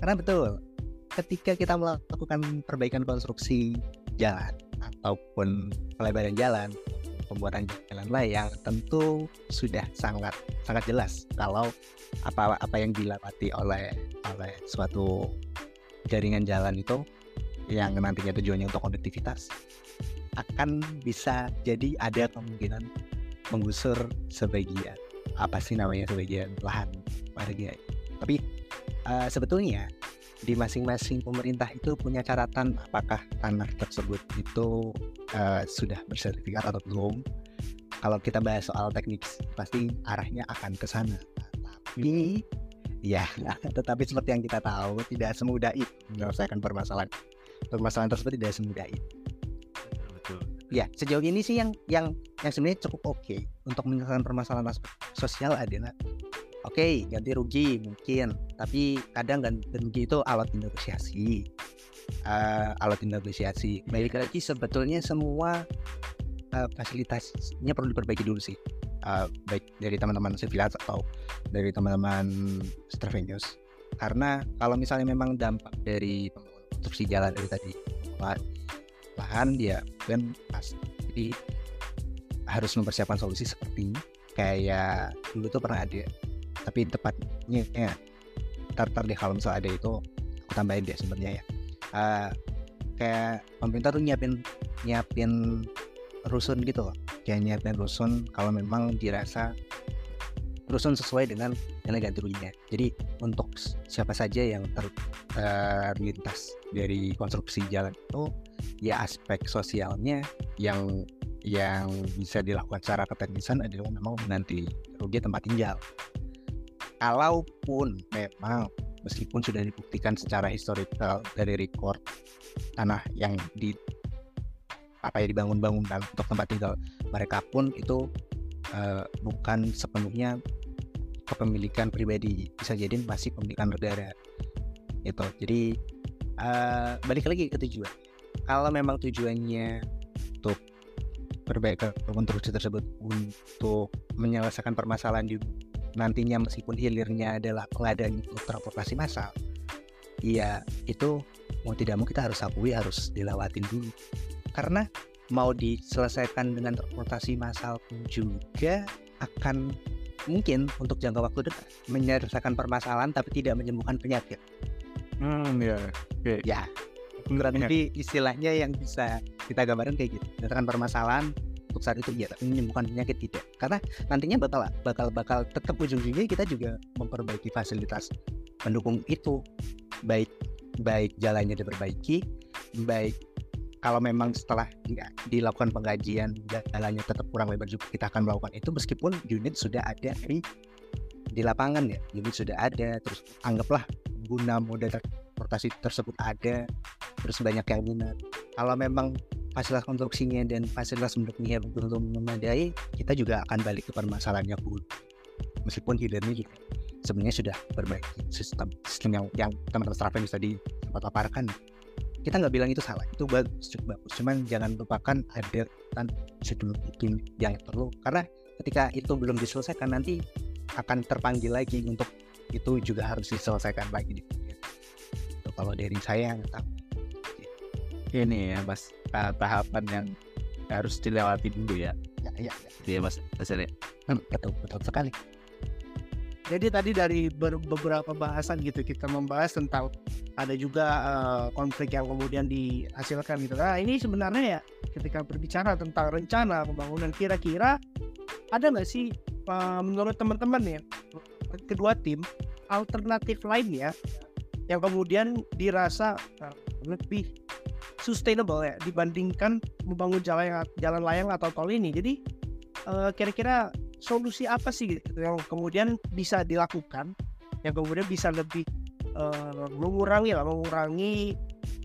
S2: Karena betul ketika kita melakukan perbaikan konstruksi jalan ataupun pelebaran jalan pembuatan jalan layang tentu sudah sangat sangat jelas kalau apa apa yang dilewati oleh oleh suatu jaringan jalan itu yang nantinya tujuannya untuk konektivitas akan bisa jadi ada kemungkinan menggusur sebagian apa sih namanya sebagian lahan warga. Tapi uh, sebetulnya di masing-masing pemerintah itu punya catatan apakah tanah tersebut itu uh, sudah bersertifikat atau belum kalau kita bahas soal teknik pasti arahnya akan ke sana tapi Ya, tetapi seperti yang kita tahu tidak semudah itu menyelesaikan permasalahan. Permasalahan tersebut tidak semudah itu.
S3: Betul.
S2: Ya, sejauh ini sih yang yang yang sebenarnya cukup oke okay untuk menyelesaikan permasalahan sosial adalah oke okay, ganti rugi mungkin, tapi kadang ganti rugi itu alat negosiasi. Uh, alat negosiasi. Baik lagi sebetulnya semua uh, fasilitasnya perlu diperbaiki dulu sih uh, baik dari teman-teman Civilas atau dari teman-teman Stravenius karena kalau misalnya memang dampak dari konstruksi jalan dari tadi lahan dia kan pasti harus mempersiapkan solusi seperti kayak dulu tuh pernah ada tapi tepatnya ya tar-tar deh kalau misalnya ada itu aku tambahin deh sebenarnya ya. Uh, kayak pemerintah tuh nyiapin nyiapin rusun gitu loh. Kayak nyiapin rusun kalau memang dirasa rusun sesuai dengan nilai ganti ruginya jadi untuk siapa saja yang terlintas dari konstruksi jalan itu ya aspek sosialnya yang yang bisa dilakukan secara keteknisan adalah memang nanti rugi tempat tinggal kalaupun memang meskipun sudah dibuktikan secara historical dari record tanah yang di apa ya dibangun-bangun untuk tempat tinggal mereka pun itu uh, bukan sepenuhnya kepemilikan pribadi. Bisa jadi masih pemilikan negara. Itu jadi uh, balik lagi ke tujuan. Kalau memang tujuannya untuk perbaikan konstruksi tersebut untuk menyelesaikan permasalahan di nantinya meskipun hilirnya adalah pengadaan transportasi massal ya itu mau tidak mau kita harus akui harus dilewatin dulu karena mau diselesaikan dengan transportasi massal pun juga akan mungkin untuk jangka waktu dekat menyelesaikan permasalahan tapi tidak menyembuhkan penyakit.
S4: Hmm ya,
S2: okay. ya. Lebih istilahnya yang bisa kita gambarkan kayak gitu. Menyelesaikan permasalahan untuk saat itu iya, tapi menyembuhkan penyakit tidak. Karena nantinya bakal bakal bakal tetap ujung-ujungnya kita juga memperbaiki fasilitas pendukung itu. Baik baik jalannya diperbaiki, baik kalau memang setelah di- dilakukan pengkajian jalannya tetap kurang lebar juga kita akan melakukan itu meskipun unit sudah ada di di lapangan ya. Unit sudah ada terus anggaplah guna moda transportasi tersebut ada terus banyak yang minat. Kalau memang fasilitas konstruksinya dan fasilitas mendukungnya belum memadai kita juga akan balik ke permasalahannya dulu meskipun hilirnya juga sebenarnya sudah berbaiki sistem sistem yang yang teman-teman Straven bisa di sempat paparkan. Kita nggak bilang itu salah itu bagus bagus. Cuman jangan lupakan ada kan sebelum itu yang perlu. Karena ketika itu belum diselesaikan nanti akan terpanggil lagi untuk itu juga harus diselesaikan lagi. Kalau dari saya nggak tahu
S3: ini ya mas ta- tahapan yang harus dilewati dulu ya
S2: ya ya, ya.
S3: Gitu ya mas Azhar ya.
S2: Hmm, betul betul sekali
S1: Jadi tadi dari ber- beberapa bahasan gitu kita membahas tentang ada juga eh, konflik yang kemudian dihasilkan gitu. Nah ini sebenarnya ya ketika berbicara tentang rencana pembangunan kira-kira ada nggak sih eh, menurut teman-teman ya kedua tim alternatif lain ya yang kemudian dirasa eh, lebih sustainable ya dibandingkan membangun jalan jalan layang atau tol ini. Jadi eh, kira-kira solusi apa sih gitu yang kemudian bisa dilakukan yang kemudian bisa lebih eh, mengurangi lah mengurangi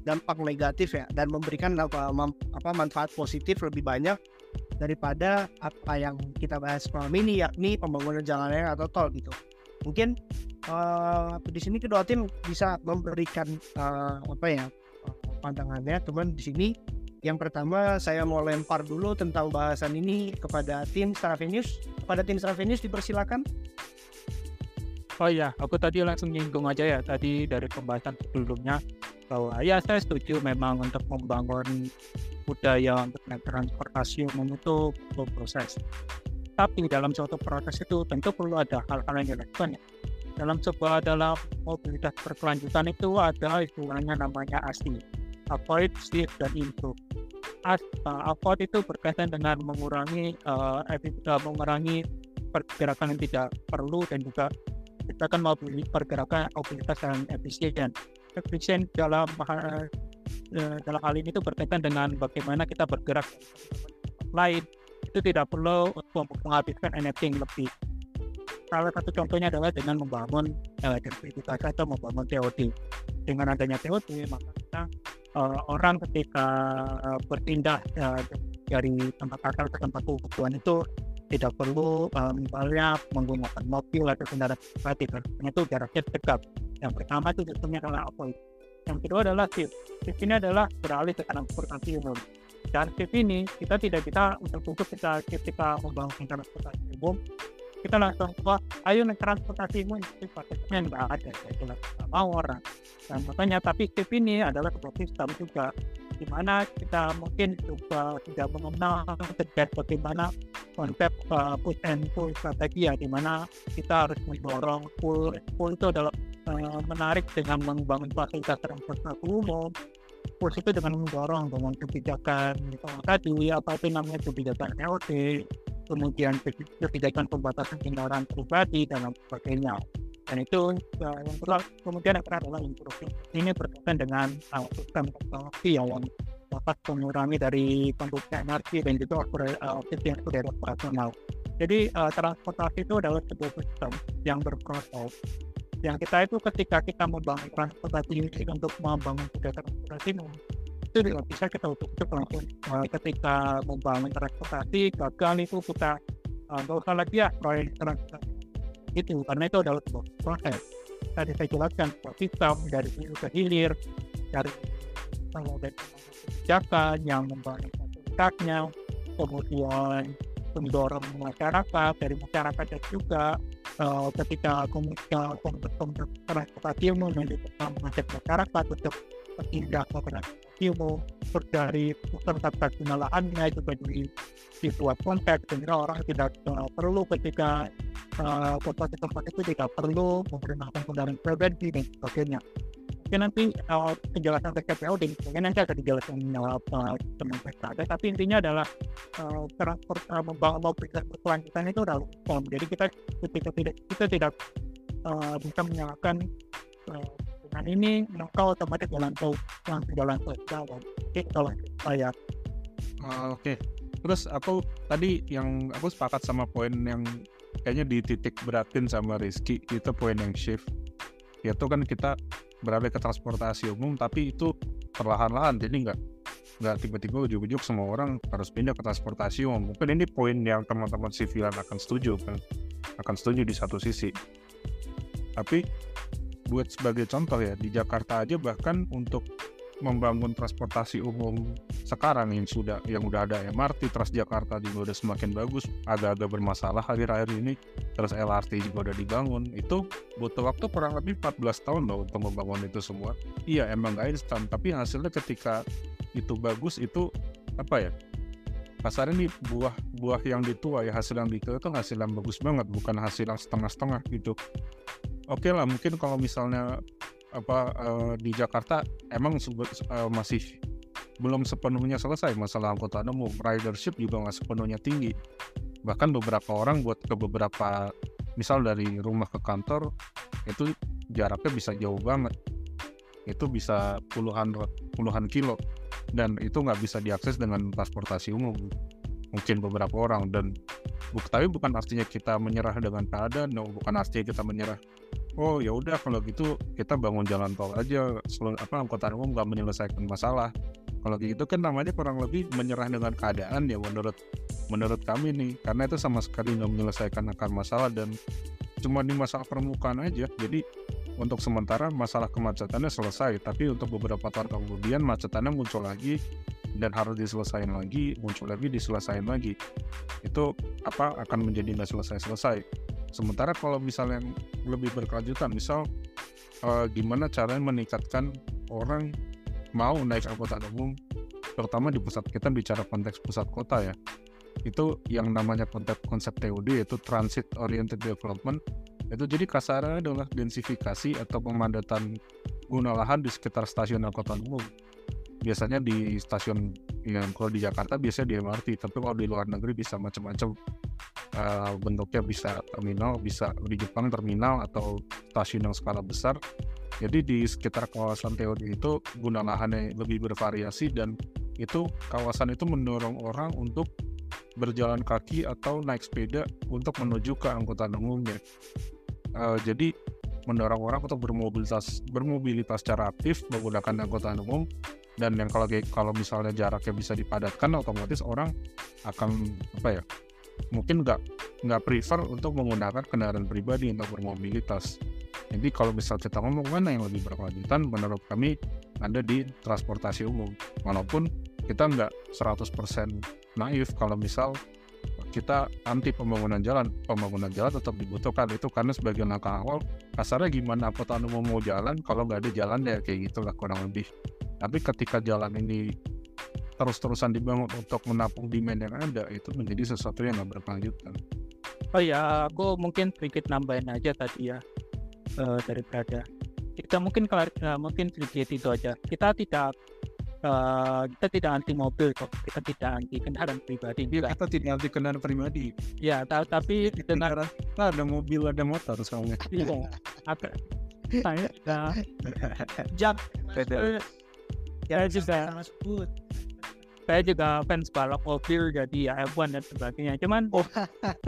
S1: dampak negatif ya dan memberikan apa, apa manfaat positif lebih banyak daripada apa yang kita bahas malam ini yakni pembangunan jalan raya atau tol gitu mungkin eh, di sini kedua tim bisa memberikan eh, apa ya pandangannya teman di sini yang pertama saya mau lempar dulu tentang bahasan ini kepada tim Stravenius kepada tim Stravenius dipersilakan
S5: Oh iya, aku tadi langsung nyinggung aja ya tadi dari pembahasan sebelumnya bahwa ya saya setuju memang untuk membangun budaya untuk naik transportasi umum itu proses. Tapi dalam suatu proses itu tentu perlu ada hal-hal yang dilakukan ya. Dalam sebuah dalam mobilitas berkelanjutan itu ada istilahnya namanya ASI, avoid, save, dan improve. As, uh, avoid itu berkaitan dengan mengurangi uh, uh, mengurangi pergerakan yang tidak perlu dan juga kita kan mau pergerakan mobilitas yang efisien. Efisien dalam eh, dalam hal ini itu berkaitan dengan bagaimana kita bergerak lain itu tidak perlu untuk menghabiskan energi yang lebih. Salah satu contohnya adalah dengan membangun elektrifikasi atau membangun TOD. Dengan adanya TOD maka kita eh, orang ketika eh, berpindah eh, dari tempat asal ke tempat tujuan itu tidak perlu uh, misalnya menggunakan mobil atau kendaraan pribadi karena itu jaraknya dekat. Yang pertama itu sistemnya adalah avoid. Yang kedua adalah shift. Shift ini adalah beralih ke transportasi umum. Dan shift ini kita tidak bisa untuk untuk kita ketika membangun transportasi umum kita langsung wah ayo naik transportasi umum itu paketnya nggak ada ya nggak mau orang. Dan makanya tapi shift ini adalah sebuah sistem juga di mana kita mungkin juga tidak mengenal terkait bagaimana konsep uh, push and pull strategi ya di mana kita harus mendorong pull pull itu adalah uh, menarik dengan membangun fasilitas transportasi umum. Push itu dengan mendorong dengan kebijakan misalnya tadi apa itu namanya kebijakan LT kemudian kebijakan pembatasan kendaraan pribadi dan lain sebagainya dan itu uh, yang kedua kemudian yang adalah improving ini berkaitan dengan uh, sistem teknologi yang dapat mengurangi dari konsumsi energi dan juga uh, efisiensi dari operasional. Jadi uh, transportasi itu adalah sebuah sistem yang berproses. Yang kita itu ketika kita membangun transportasi untuk membangun budaya transportasi itu tidak bisa kita utuk-utuk langsung uh, ketika membangun transportasi gagal itu kita nggak uh, usah lagi ya proyek transportasi itu karena itu adalah sebuah proses. Tadi saya jelaskan sistem dari hulu ke hilir, dari dari kebijakan yang membangun fasilitasnya, kemudian mendorong masyarakat dari masyarakat dan juga uh, ketika komunikasi transportasi mengajak masyarakat untuk berpindah ke terus dari pusat guna lahannya juga di dibuat konteks sehingga orang tidak uh, perlu ketika uh, kota tempat itu tidak perlu menggunakan kendaraan pribadi dan sebagainya. Mungkin nanti uh, penjelasan TKPO dan sebagainya nanti akan dijelaskan uh, teman PKD tapi intinya adalah uh, transport uh, membangun mobilitas berkelanjutan itu adalah umum jadi kita ketika tidak kita tidak uh, bisa menyalahkan uh, nah ini maka otomatis jalan tol langsung jalan tol Jawa oke kalau saya
S4: Ah, Oke, terus aku tadi yang aku sepakat sama poin yang kayaknya di titik beratin sama Rizky itu poin yang shift. Yaitu kan kita beralih ke transportasi umum, tapi itu perlahan-lahan, jadi nggak nggak tiba-tiba ujuk-ujuk semua orang harus pindah ke transportasi umum. Mungkin ini poin yang teman-teman sivilan akan setuju kan, akan setuju di satu sisi. Tapi buat sebagai contoh ya di Jakarta aja bahkan untuk membangun transportasi umum sekarang yang sudah yang udah ada MRT Transjakarta juga udah semakin bagus agak-agak bermasalah akhir-akhir ini terus LRT juga udah dibangun itu butuh waktu kurang lebih 14 tahun loh untuk membangun itu semua. Iya emang gak instan tapi hasilnya ketika itu bagus itu apa ya kasarnya nih buah buah yang dituai hasil yang dituai itu hasil yang bagus banget bukan hasil yang setengah-setengah gitu oke lah mungkin kalau misalnya apa uh, di Jakarta emang uh, masih belum sepenuhnya selesai masalah angkutan umum. Ridership juga nggak sepenuhnya tinggi. Bahkan beberapa orang buat ke beberapa misal dari rumah ke kantor itu jaraknya bisa jauh banget. Itu bisa puluhan puluhan kilo. Dan itu nggak bisa diakses dengan transportasi umum mungkin beberapa orang. Dan buk, tapi bukan artinya kita menyerah dengan keadaan no, bukan artinya kita menyerah oh ya udah kalau gitu kita bangun jalan tol aja. Seluruh apa angkutan umum nggak menyelesaikan masalah. Kalau gitu kan namanya kurang lebih menyerah dengan keadaan ya menurut menurut kami nih. Karena itu sama sekali nggak menyelesaikan akar masalah dan cuma di masalah permukaan aja. Jadi untuk sementara masalah kemacetannya selesai. Tapi untuk beberapa tahun kemudian macetannya muncul lagi dan harus diselesaikan lagi muncul lagi diselesaikan lagi. Itu apa akan menjadi nggak selesai-selesai. Sementara kalau misalnya yang lebih berkelanjutan misal uh, gimana caranya meningkatkan orang mau naik angkutan umum terutama di pusat kita bicara konteks pusat kota ya. Itu yang namanya konsep konsep TOD yaitu Transit Oriented Development. Itu jadi kasarnya adalah densifikasi atau pemadatan guna lahan di sekitar stasiun angkutan umum biasanya di stasiun yang kalau di Jakarta biasanya di MRT tapi kalau di luar negeri bisa macam-macam uh, bentuknya bisa terminal, bisa di Jepang terminal atau stasiun yang skala besar. Jadi di sekitar kawasan teori itu guna lahannya lebih bervariasi dan itu kawasan itu mendorong orang untuk berjalan kaki atau naik sepeda untuk menuju ke angkutan umumnya. Uh, jadi mendorong orang untuk bermobilitas bermobilitas secara aktif menggunakan angkutan umum dan yang kalau kalau misalnya jaraknya bisa dipadatkan otomatis orang akan apa ya mungkin nggak nggak prefer untuk menggunakan kendaraan pribadi untuk bermobilitas. Jadi kalau misal kita ngomong mana yang lebih berkelanjutan, menurut kami ada di transportasi umum. Walaupun kita nggak 100% naif kalau misal kita anti pembangunan jalan, pembangunan jalan tetap dibutuhkan itu karena sebagai langkah awal kasarnya gimana angkutan umum mau jalan kalau nggak ada jalan ya kayak gitulah kurang lebih. Tapi ketika jalan ini terus-terusan dibangun untuk menampung demand yang ada itu menjadi sesuatu yang nggak berkelanjutan.
S5: Oh ya, aku mungkin sedikit nambahin aja tadi ya uh, daripada kita mungkin kalau uh, mungkin sedikit itu aja. Kita tidak uh, kita tidak anti mobil kok, kita tidak anti kendaraan pribadi.
S4: Ya, kita tidak anti kendaraan pribadi.
S5: Ya, ta tapi
S4: dengan nah, ada mobil ada motor soalnya.
S5: Iya, ada. Saya jam. Ya juga saya juga fans balap mobil jadi ya F1 dan sebagainya. Cuman oh.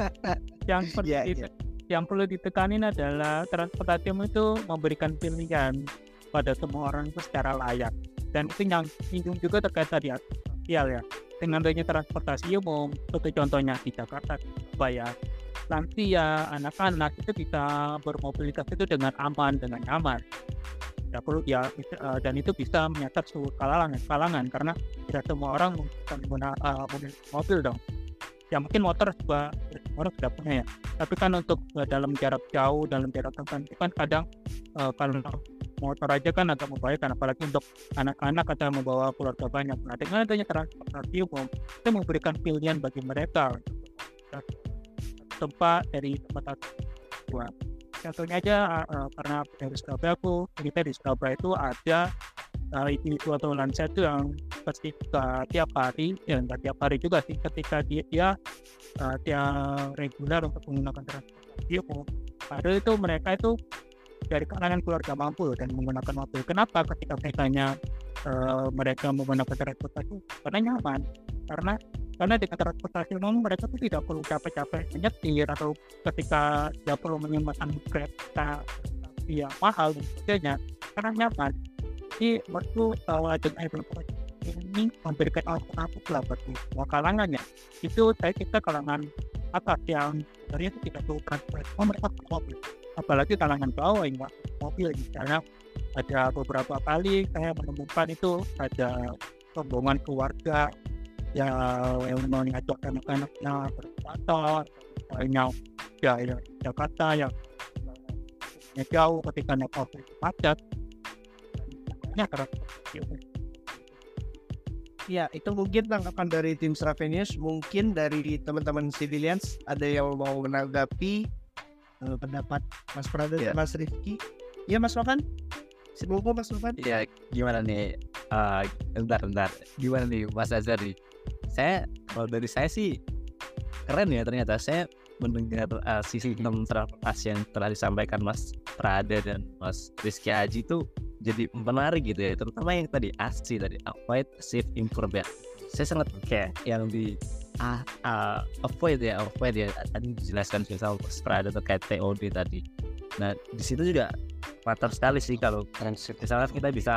S5: yang perlu yeah, yeah. yang perlu ditekanin adalah transportasi itu memberikan pilihan pada semua orang itu secara layak. Dan itu yang singgung juga terkait tadi sosial ya. Dengan adanya transportasi umum seperti contohnya di Jakarta supaya lansia anak-anak itu bisa bermobilitas itu dengan aman dengan nyaman tidak perlu ya uh, dan itu bisa menyasar seluruh kalangan kalangan karena tidak semua orang menggunakan uh, mobil, dong. Ya mungkin motor juga orang sudah punya ya. Tapi kan untuk uh, dalam jarak jauh dalam jarak tertentu kan kadang uh, kalau motor aja kan agak membahayakan apalagi untuk anak-anak atau membawa keluarga banyak. Nah dengan adanya transportasi umum itu memberikan pilihan bagi mereka tempat dari tempat buat contohnya aja uh, karena dari Surabaya aku kita di Surabaya itu ada uh, itu atau lansia itu yang ketika tiap hari ya enggak tiap hari juga sih ketika dia dia uh, dia reguler untuk menggunakan transportasi umum padahal itu mereka itu dari kalangan keluarga mampu dan menggunakan mobil. Kenapa ketika misalnya uh, mereka menggunakan transportasi? Karena nyaman. Karena karena di transportasi umum mereka tuh tidak perlu capek-capek menyetir atau ketika tidak perlu menyempatkan kereta yang mahal dan sebagainya karena nyaman. Jadi waktu uh, dengan ini memberikan alternatif lah bagi semua kalangan ya. Itu saya kita kalangan atas yang sebenarnya itu tidak perlu transportasi, oh, mereka mobil apalagi kalangan bawah yang mobil misalnya ada beberapa kali saya menemukan itu ada rombongan keluarga yang, yang mengajak anak-anaknya berfoto misalnya ya, ya Jakarta yang jauh ketika naik mobil macet
S1: ya karena Ya, itu mungkin tanggapan dari tim Stravenius. Mungkin dari teman-teman civilians ada yang mau menanggapi uh, pendapat Mas Prada yeah. Mas Rifki. Ya Mas Novan? Sebelum Mas Novan?
S3: Ya gimana nih? Uh, bentar, bentar. Gimana nih Mas Azhar nih? Saya, kalau dari saya sih keren ya ternyata. Saya mendengar uh, sistem transportasi yang telah disampaikan Mas Prada dan Mas Rizky Aji itu jadi menarik gitu ya. Terutama yang tadi ASI tadi avoid save improve ya saya sangat kayak yang di ah, uh, avoid ya avoid ya. Tadi dijelaskan misal Prada terkait TOD tadi. Nah di situ juga matter sekali sih kalau misalnya kita bisa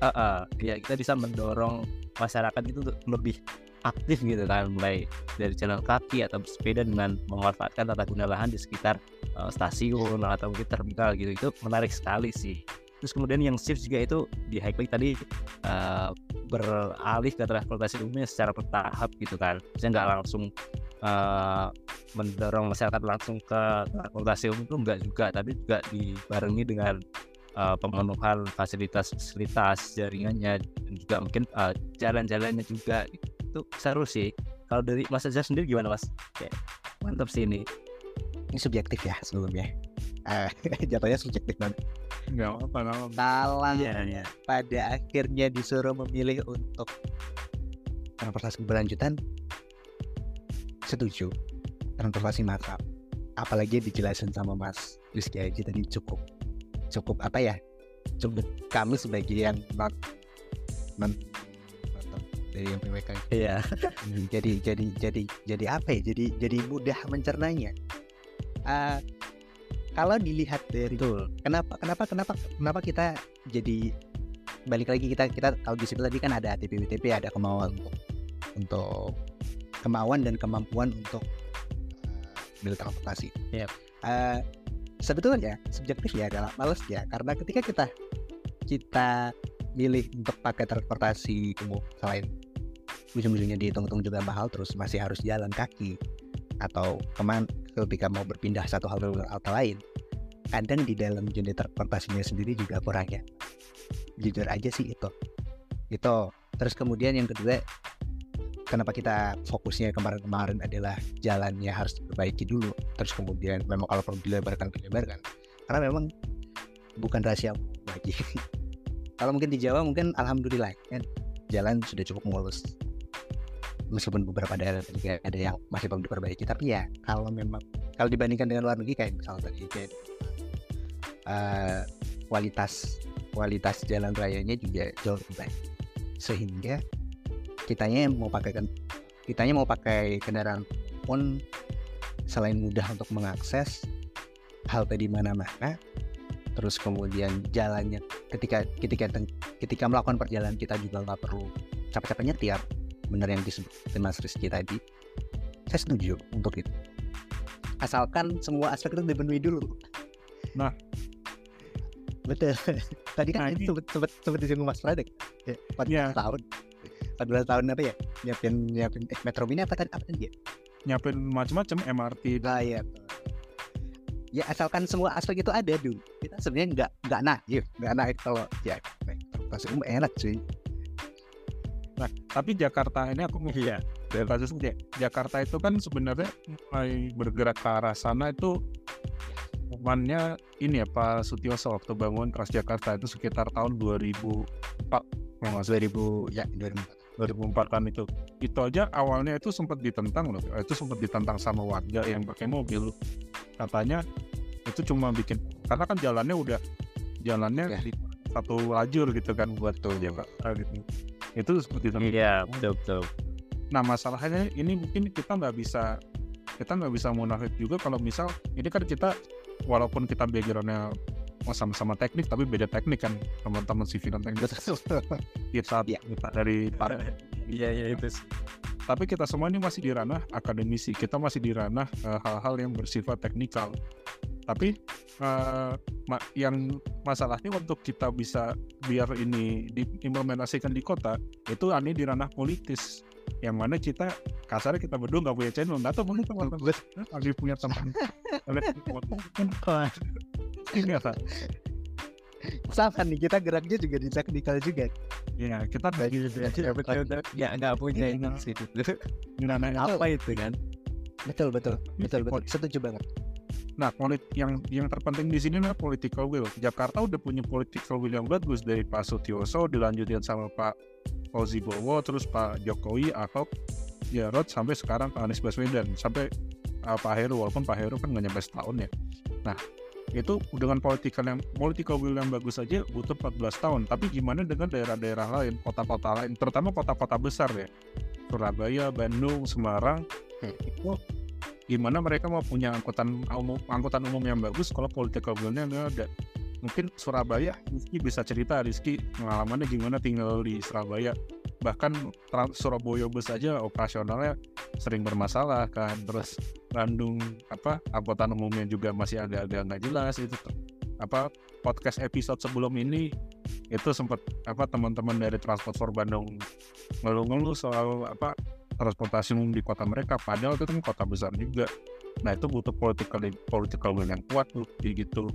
S3: uh, uh, ya kita bisa mendorong masyarakat itu lebih aktif gitu kan mulai dari jalan kaki atau bersepeda dengan memanfaatkan tata guna lahan di sekitar uh, stasiun atau mungkin terminal gitu. Itu menarik sekali sih. Terus kemudian yang shift juga itu di high tadi uh, beralih ke transportasi umumnya secara bertahap gitu kan. Saya nggak langsung uh, mendorong masyarakat langsung ke transportasi umum itu enggak juga tapi juga dibarengi dengan uh, pemenuhan fasilitas-fasilitas jaringannya dan juga mungkin uh, jalan-jalannya juga itu seru sih. Kalau dari Mas Azhar sendiri gimana Mas? Kayak mantap sih ini.
S2: Ini subjektif ya sebelumnya. Uh, jatuhnya subjektif banget.
S4: Nggak apa apa
S2: talang ya, ya. pada akhirnya disuruh memilih untuk transportasi berlanjutan. Setuju transportasi massal. Apalagi dijelasin sama Mas Rizky Haji tadi cukup cukup apa ya cukup kami sebagai yang non dari yang PWK
S3: iya
S2: jadi jadi jadi jadi apa ya jadi jadi mudah mencernanya uh, kalau dilihat dari Betul. kenapa kenapa kenapa kenapa kita jadi balik lagi kita kita kalau di tadi kan ada ATP WTP ada kemauan untuk untuk kemauan dan kemampuan untuk uh, transportasi. Yep. Uh, sebetulnya subjektif ya adalah males ya karena ketika kita kita milih untuk pakai transportasi umum selain ujung-ujungnya dihitung-hitung juga mahal terus masih harus jalan kaki atau ke mana ketika mau berpindah satu hal ke halte lain kadang di dalam unit transportasinya sendiri juga kurang ya. Jujur aja sih itu. Itu. Terus kemudian yang kedua kenapa kita fokusnya kemarin-kemarin adalah jalannya harus diperbaiki dulu. Terus kemudian memang kalau perlu dilebarkan dilebarkan. Karena memang bukan rahasia bagi kalau mungkin di Jawa mungkin alhamdulillah kan jalan sudah cukup mulus. Meskipun beberapa daerah juga ada yang masih perlu diperbaiki tapi ya kalau memang kalau dibandingkan dengan luar negeri kayak misalnya tadi kayak uh, kualitas kualitas jalan rayanya juga jauh lebih baik. Sehingga kitanya mau pakai kitanya mau pakai kendaraan pun selain mudah untuk mengakses halte di mana-mana terus kemudian jalannya ketika ketika ketika melakukan perjalanan kita juga nggak perlu capek-capek nyetir benar yang disebut Mas Rizky tadi. Saya setuju untuk itu. Asalkan semua aspek itu dipenuhi dulu.
S4: Nah.
S2: Betul. Tadi kan nah, ini. sempat sempat sempat disinggung Mas Fredek ya, 14 ya. tahun. 14 tahun apa ya? Nyiapin nyiapin eh, Metro Mini apa tadi apa tadi ya?
S4: Nyiapin macam-macam MRT
S2: ah ya ya asalkan semua aspek itu ada dulu kita sebenarnya nggak nggak naik nggak naik kalau ya pasti umum enak cuy
S4: Nah, tapi Jakarta ini aku
S3: iya.
S4: Dari kasus Jakarta itu kan sebenarnya mulai bergerak ke arah sana itu momennya ini ya Pak Sutioso waktu bangun Transjakarta itu sekitar tahun 2004
S2: kalau 2000 ya 2004
S4: 2004 kan itu. Itu aja awalnya itu sempat ditentang loh. Itu sempat ditentang sama warga yang pakai mobil. Katanya itu cuma bikin karena kan jalannya udah jalannya
S6: Ya.
S4: di satu lajur gitu kan. Buat tuh Jakarta gitu. Itu seperti itu
S3: Iya, betul betul.
S4: Nah masalahnya ini mungkin kita nggak bisa kita nggak bisa munafik juga kalau misal ini kan kita walaupun kita backgroundnya oh, sama-sama teknik tapi beda teknik kan teman-teman civil dan teknik kita
S6: Iya.
S4: kita dari par-
S3: Iya, iya itu. Sih.
S4: tapi kita semua ini masih di ranah akademisi. Kita masih di ranah eh, hal-hal yang bersifat teknikal. Tapi eh, ma- yang masalahnya untuk kita bisa biar ini diimplementasikan di kota itu ini di ranah politis. Yang mana kita kasarnya kita berdua nggak punya channel. Nggak tahu mungkin teman-teman lagi punya teman ini apa
S2: sama nih kita geraknya juga di teknikal juga
S4: ya kita bagi
S3: Ya betul betul. Ya nggak punya ini sih itu.
S4: yang
S3: Apa itu kan?
S2: betul betul betul betul setuju banget
S4: Nah, polit yang yang terpenting di sini adalah political will. Jakarta udah punya political will yang bagus dari Pak Sutioso, dilanjutin sama Pak Fauzi Bowo, terus Pak Jokowi, Ahok, Jarot, sampai sekarang Pak Anies Baswedan, sampai uh, Pak Heru, walaupun Pak Heru kan nggak nyampe setahun ya. Nah, itu dengan political yang political will yang bagus aja butuh 14 tahun. Tapi gimana dengan daerah-daerah lain, kota-kota lain, terutama kota-kota besar ya, Surabaya, Bandung, Semarang, itu gimana mereka mau punya angkutan umum angkutan umum yang bagus kalau political will-nya nggak ada? Mungkin Surabaya Rizky bisa cerita Rizky pengalamannya gimana tinggal di Surabaya bahkan Surabaya bus aja operasionalnya sering bermasalah kan. Terus Bandung apa angkutan umumnya juga masih agak-agak nggak jelas itu apa podcast episode sebelum ini itu sempat apa teman-teman dari Transport for Bandung ngeluh-ngeluh soal apa transportasi umum di kota mereka. Padahal itu kan kota besar juga. Nah itu butuh political political will yang kuat tuh gitu.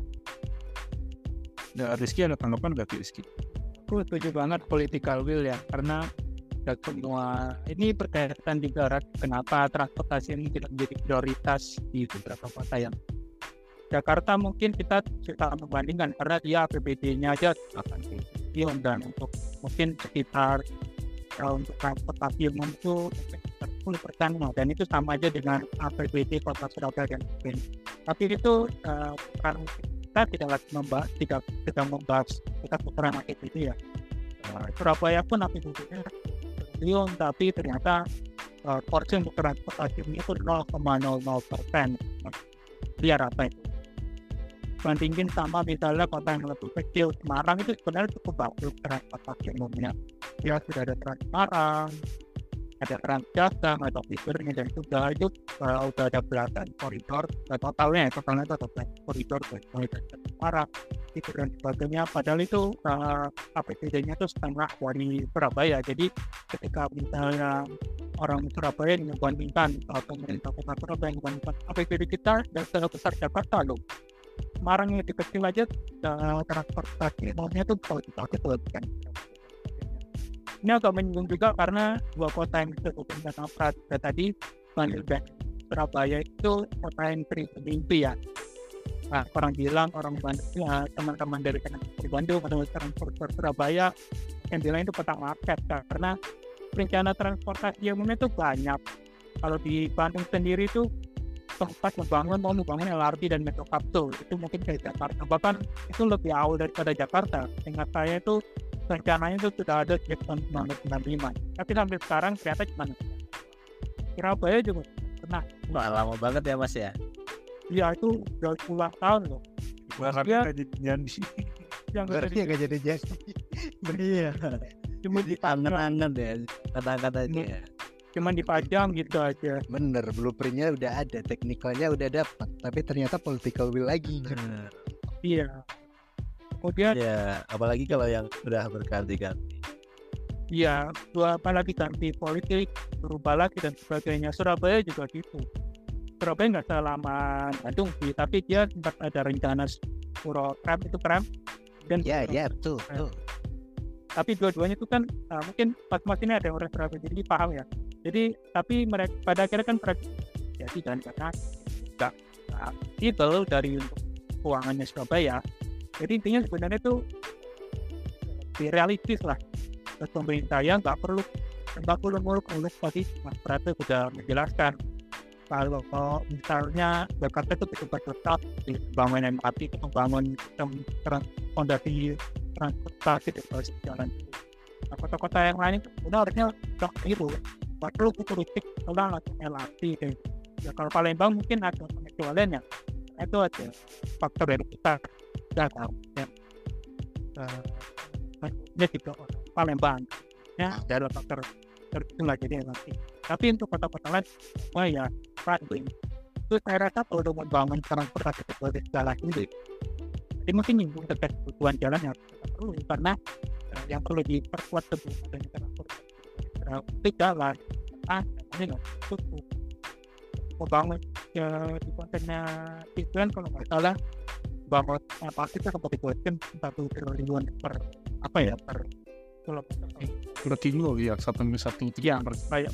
S4: Nah, Rizky ada tanggapan gak Rizky?
S5: Aku setuju banget political will ya karena semua ini berkaitan juga Rat, kenapa transportasi ini tidak menjadi prioritas di beberapa kota yang Jakarta mungkin kita kita membandingkan karena dia APBD-nya aja akan triliun dan untuk mungkin sekitar uh, untuk transportasi umum itu sekitar 10 persen dan itu sama aja dengan APBD kota Surabaya. Dan mungkin tapi itu uh, bukan kita tidak lagi membahas tidak tidak membahas kita putaran APBD ya. Uh, Surabaya pun APBD-nya triliun tapi ternyata uh, porsi transportasi umum itu 0,00 persen. Biar apa itu. Bandingin sama misalnya kota yang lebih kecil Semarang itu sebenarnya cukup bagus transportasi umumnya ya sudah ada Trans Semarang ada Transjasa atau fiturnya dan juga itu uh, udah ada belasan koridor uh, totalnya ya, totalnya itu ada belasan koridor dari Semarang itu dan sebagainya. Padahal itu uh, APBD-nya itu setengah dari Surabaya. Jadi ketika misalnya orang Surabaya membandingkan atau pemerintah kota Surabaya membandingkan APBD kita dan besar Jakarta loh. Semarang yang kecil aja uh, transportasi umumnya tuh kalau kita itu kan ini agak menyinggung juga karena dua kota yang disebutkan sama Pratika tadi Bandung dan Surabaya itu kota yang sering ya. Nah, orang bilang orang Bandung ya teman-teman dari dari Bandung atau transporter Surabaya yang bilang itu kota market karena rencana transportasi umumnya itu banyak. Kalau di Bandung sendiri itu tempat membangun mau membangun LRT dan metro kapsul itu mungkin kayak Jakarta. Bahkan itu lebih awal daripada Jakarta. Ingat saya itu rencananya itu sudah ada sejak tahun 1995 tapi sampai sekarang ternyata cuma Surabaya juga pernah
S3: Wah, lama banget ya Mas ya.
S5: ya itu udah puluhan tahun loh
S4: bahkan
S5: Ya.
S4: kita jadi nyanyi
S5: yang
S2: berarti nggak jadi jadi
S3: Iya.
S5: cuma di
S3: Angan-angan ya kata-katanya. ya.
S5: cuma dipajang gitu aja
S2: bener blueprintnya udah ada teknikalnya udah dapat tapi ternyata political will lagi
S3: Bener.
S5: iya kemudian
S3: Ya, apalagi kalau yang sudah berganti-ganti.
S5: ya dua apalagi ganti politik berubah lagi dan sebagainya. Surabaya juga gitu. Surabaya nggak selama Bandung sih tapi dia sempat ada rencana Puro Tram itu tram dan
S2: ya ya betul betul.
S5: Tapi dua-duanya itu kan uh, mungkin pas mas ini ada orang Surabaya jadi paham ya. Jadi tapi mereka pada akhirnya kan mereka jadi dan karena nggak nggak itu dari keuangannya Surabaya jadi intinya sebenarnya itu lebih realistis lah. Terus pemerintah ya nggak perlu nggak perlu muluk muluk pasti mas Prate sudah menjelaskan. Kalau misalnya Jakarta itu cukup tetap di bangun MRT itu membangun sistem fondasi transportasi di jalan nah, kota-kota yang lain itu udah harusnya udah itu nggak perlu udah langsung LRT deh. Ya kalau Palembang mungkin ada pengecualian ya. Itu ada faktor dari kita nggak tahu ya Eh, dia juga Palembang ya faktor tertentu lah jadi LRT tapi untuk kota-kota lain wah ya Bandung itu saya rasa kalau udah mau bangun transportasi sebagai jalan ini jadi mungkin nyinggung terkait kebutuhan jalan yang tidak perlu karena eh, yang perlu diperkuat adanya transportasi publik jalan ah ini nggak cukup mau bangun ya, di kontennya itu kan kalau nggak salah bangun apa kita seperti buatkan satu triliun per apa ya per kilometer
S4: per kilo ya satu satu
S5: ya kayak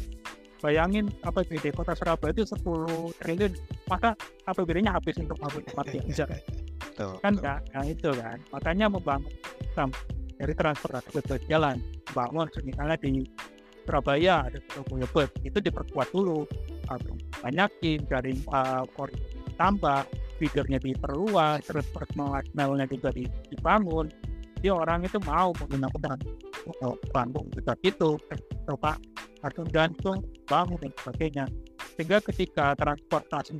S5: bayangin APBD kota Surabaya itu 10 triliun maka APBD-nya habis untuk bangun tempat yang bisa? Kan
S2: tuh.
S5: nggak nah itu kan. Makanya membangun sistem dari transportasi ke jalan bangun misalnya di Surabaya ada Surabaya Bus itu diperkuat dulu. Banyakin dari uh, koridor tambah feedernya diperluas terus personal nya juga di- dibangun jadi orang itu mau menggunakan Bandung juga gitu coba langsung gantung bangun dan sebagainya. Sehingga ketika transportasi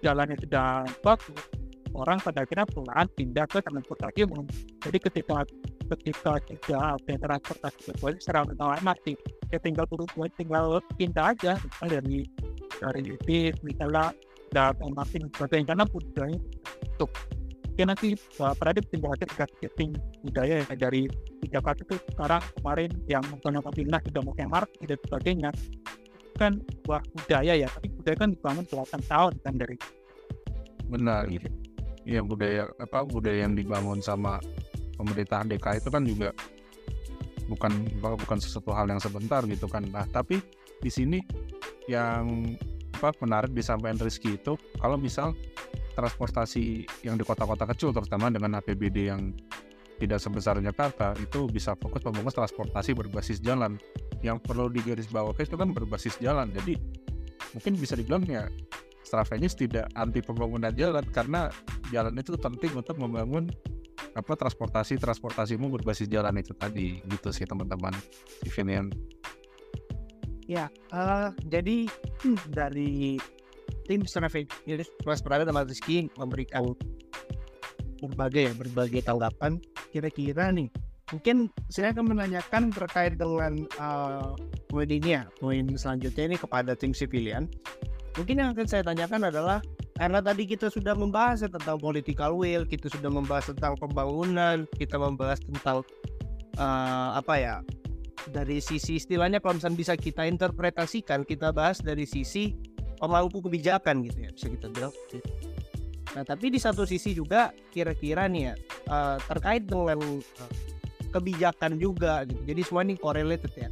S5: jalannya sudah bagus orang pada akhirnya pulang pindah ke transportasi umum. Jadi ketika ketika tidak ada transportasi berkualitas secara otomatis ya tinggal buru tinggal pindah aja misalnya dari dari bis misalnya sebagainya. Karena budaya untuk ya nanti uh, Pradip tinggal aja tingkat budaya ya dari di Jakarta itu. Sekarang kemarin yang menggunakan dinas sudah mau MRT dan sebagainya. Kan buah budaya ya tapi budaya kan dibangun belasan tahun kan dari
S4: benar. Ya budaya apa budaya yang dibangun sama pemerintahan DKI itu kan juga bukan bukan sesuatu hal yang sebentar gitu kan. Nah tapi di sini yang apa menarik disampaikan Rizky itu kalau misal transportasi yang di kota-kota kecil terutama dengan APBD yang tidak sebesar Jakarta itu bisa fokus membangun transportasi berbasis jalan. Yang perlu digarisbawahi itu kan berbasis jalan. Jadi mungkin bisa dibilang ya tidak anti pembangunan jalan karena jalan itu penting untuk membangun apa transportasi transportasimu berbasis jalan itu tadi. Gitu sih teman-teman. Civilian
S1: Ya, eh, jadi hmm, dari tim jadi Mas Prada sama Rizky memberikan berbagai ya, berbagai tanggapan. Kira-kira nih, mungkin saya akan menanyakan terkait dengan eh, poin ini ya, poin selanjutnya ini kepada tim civilian. Mungkin yang akan saya tanyakan adalah karena tadi kita sudah membahas ya tentang political will, kita sudah membahas tentang pembangunan, kita membahas tentang eh, apa ya dari sisi istilahnya kalau misalnya bisa kita interpretasikan kita bahas dari sisi pemangku kebijakan gitu ya bisa kita bilang. Nah tapi di satu sisi juga kira-kira nih ya eh, terkait dengan eh, kebijakan juga gitu. Jadi semua ini correlated ya.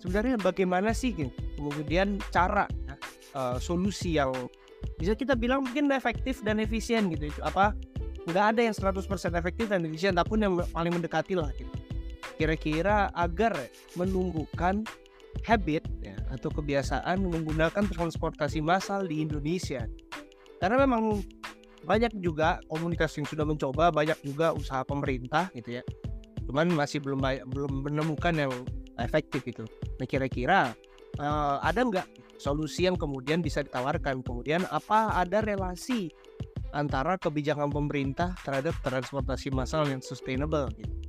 S1: Sebenarnya bagaimana sih gitu, kemudian cara eh, solusi yang bisa kita bilang mungkin efektif dan efisien gitu apa nggak ada yang 100% efektif dan efisien tapi yang paling mendekati lah gitu kira-kira agar menumbuhkan habit ya, atau kebiasaan menggunakan transportasi massal di Indonesia. Karena memang banyak juga komunitas yang sudah mencoba, banyak juga usaha pemerintah gitu ya. Cuman masih belum belum menemukan yang efektif itu. Nah kira-kira eh, ada nggak solusi yang kemudian bisa ditawarkan? Kemudian apa ada relasi antara kebijakan pemerintah terhadap transportasi massal yang sustainable gitu?